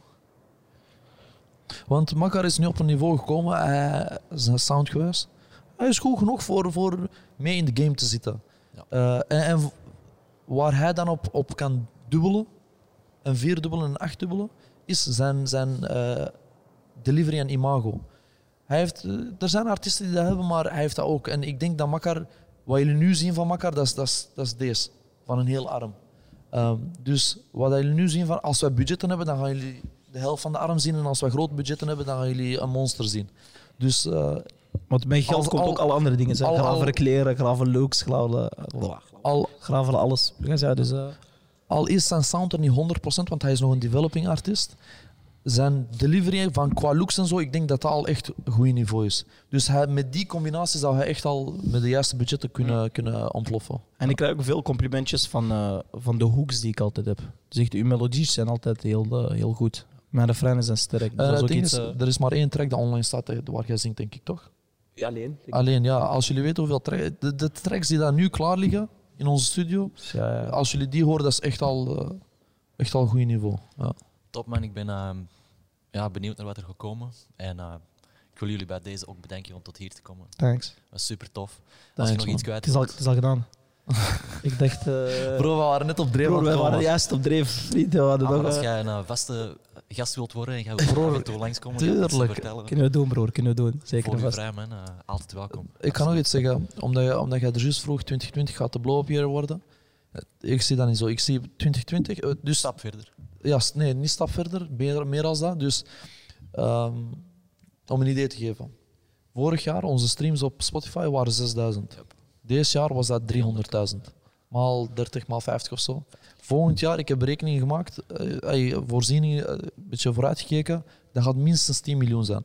Want Makar is nu op een niveau gekomen, hij is soundgewijs. Hij is goed genoeg voor, voor mee in de game te zitten. Ja. Eh, en, en waar hij dan op, op kan dubbelen, en vierdubbelen en achtdubbelen, is zijn, zijn eh, delivery en imago. Hij heeft, eh, er zijn artiesten die dat hebben, maar hij heeft dat ook. En ik denk dat Makar, wat jullie nu zien van Makar, dat is, dat is, dat is deze, van een heel arm. Ehm, dus wat jullie nu zien, van als wij budgetten hebben, dan gaan jullie de helft van de arm zien. En als wij groot budgetten hebben, dan gaan jullie een monster zien. Dus Want met geld Als- komt al- ook alle andere dingen. al- gravere kleren, gravere looks, gravere... al, alles. Ja, dus, eh, al is zijn sound er niet 100%, want hij is nog een developing artist. Zijn delivery van qua looks en zo, ik denk dat dat al echt een goed niveau is. Dus hij, met die combinatie zou hij echt al met de juiste budgetten kunnen, kunnen ontploffen. En ik krijg ook veel complimentjes van, eh, van de hooks die ik altijd heb. Dus echt, uw melodies zijn altijd heel, eh, heel goed. Mijn refreinen zijn sterk. Dat is het ook iets, is, er is maar één track dat online staat waar jij zingt, denk ik toch? Alleen. Alleen ja, als jullie weten hoeveel tracks. De, de tracks die daar nu klaar liggen in onze studio, Ja, ja. als jullie die horen, dat is echt al, eh, echt al een goed niveau. Ja. Top man, ik ben ehm, ja, benieuwd naar wat er gaat komen. En eh, ik wil jullie bij deze ook bedanken om tot hier te komen. Thanks. Dat was super tof. Als Thanks, je nog man. iets kwijt Het is wilt, het is al gedaan. *laughs* ik dacht... eh Bro, we waren net op dreef aan het komen. waren juist op dreef. Vriend, we hadden ah, maar nog, als eh, jij een eh, vaste gast wilt worden en jij wilt af en toe langskomen, tuurlijk. vertellen, Kunnen we doen, broer. Kunnen we doen. Zeker voor en je vast. vrij man, eh, altijd welkom. Ik kan nog iets zeggen, omdat, je, omdat jij er juist vroeg 2020 gaat de blow-up year worden. Ik zie dat niet zo. Ik zie 2020. eh, Dus Stap verder. ja, s- nee, niet stap verder. Meer, meer als dat. Dus ehm, om een idee te geven. Vorig jaar, onze streams op Spotify waren 6000. Deze jaar was dat 300.000. Maal 30, maal 50 of zo. Volgend jaar, ik heb berekeningen gemaakt, eh, voorzieningen, eh, een beetje vooruitgekeken, dat gaat minstens 10 miljoen zijn.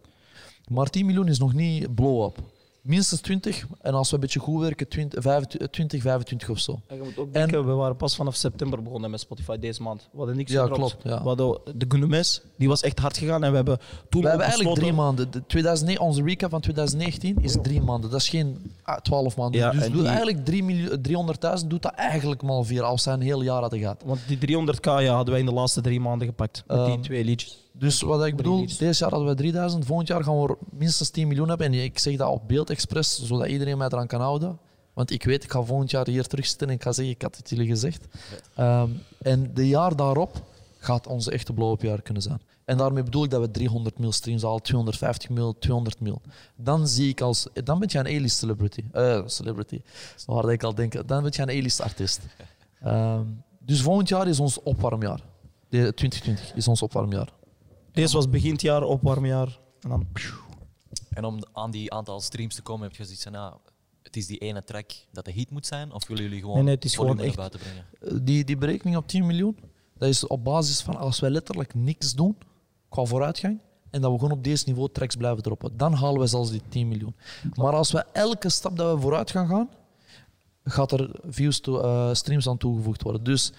Maar 10 miljoen is nog niet blow-up. Minstens 20, en als we een beetje goed werken, 20, 25, 20, 25 of zo. En je moet ook denken, we waren pas vanaf september begonnen met Spotify deze maand. We hadden niks Ja, klopt, ja. We hadden de Gnumes, die was echt hard gegaan en we hebben toen We hebben eigenlijk drie maanden. De 2009, onze recap van 2019 is drie maanden. Dat is geen ah, 12 maanden. Ja, dus doe die- eigenlijk 3 miljoen- 300.000 doet dat eigenlijk maal vier als hij een heel jaar hadden gehad. Want die 300k ja, hadden wij in de laatste drie maanden gepakt. Met die Ehm, twee liedjes. Dus wat ik bedoel, deze jaar hadden we 3000, volgend jaar gaan we minstens 10 miljoen hebben. En ik zeg dat op beeld expres, zodat iedereen mij eraan kan houden. Want ik weet, ik ga volgend jaar hier terugzitten en ik ga zeggen, ik had het jullie gezegd. Ehm, en de jaar daarop gaat onze echte blow-up jaar kunnen zijn. En daarmee bedoel ik dat we 300 mil streams halen, 250 mil, 200 mil. Dan zie ik als... Dan ben je een A-list celebrity. Eh, celebrity. Waar ik al denk. Dan ben je een A-list artiest. *laughs* Ehm, dus volgend jaar is ons opwarmjaar. De 2020 is ons opwarmjaar. Deze was begin het jaar, opwarmjaar. En dan... En om aan die aantal streams te komen, heb je zoiets van, nou, het is die ene track dat de hit moet zijn? Of willen jullie gewoon Nee, nee, het is gewoon echt- buiten brengen? Eh, Die, die berekening op 10 miljoen, dat is op basis van als wij letterlijk niks doen qua vooruitgang en dat we gewoon op deze niveau tracks blijven droppen, dan halen we zelfs die 10 miljoen. Maar als we elke stap dat we vooruit gaan gaan, gaat er views toe, eh, streams aan toegevoegd worden. Dus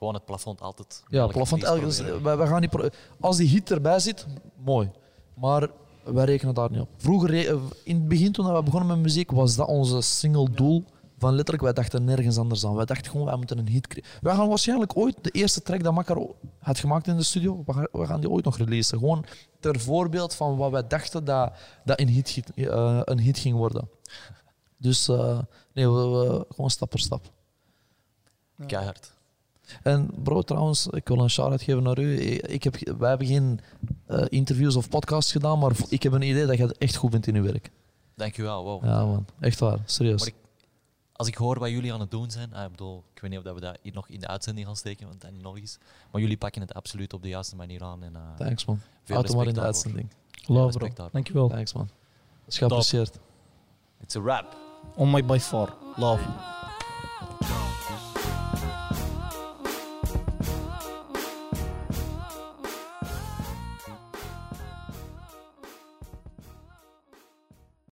Gewoon het plafond altijd. ja, elke plafond, elke, gaan niet als die hit erbij zit, mooi. Maar wij rekenen daar niet op. Vroeger, in het begin toen we begonnen met muziek, was dat onze single doel. Van letterlijk, wij dachten nergens anders aan. Wij dachten gewoon, wij moeten een hit creëren. Wij gaan waarschijnlijk ooit de eerste track dat Makkar o- had gemaakt in de studio, we gaan, die ooit nog releasen. Gewoon ter voorbeeld van wat wij dachten dat, dat een, hit, eh, een hit ging worden. Dus eh, nee, we, we- gewoon stap per stap. Keihard. En bro, trouwens, ik wil een shout-out geven naar u. Ik heb, wij hebben geen eh, interviews of podcasts gedaan, maar ik heb een idee dat je echt goed bent in je werk. Dankjewel. Wow. Ja, man. Echt waar. Serieus. Maar ik- Als ik hoor wat jullie aan het doen zijn, ah, ik bedoel, ik weet niet of dat we dat hier nog in de uitzending gaan steken, want dat niet nog eens. Maar jullie pakken het absoluut op de juiste manier aan. En, eh, Thanks, man. veel Houd hem maar in de uitzending. Love, bro. daarvoor. Dankjewel. Thanks, man. Dat is geapprecieerd. It's a wrap. On my by far. Love.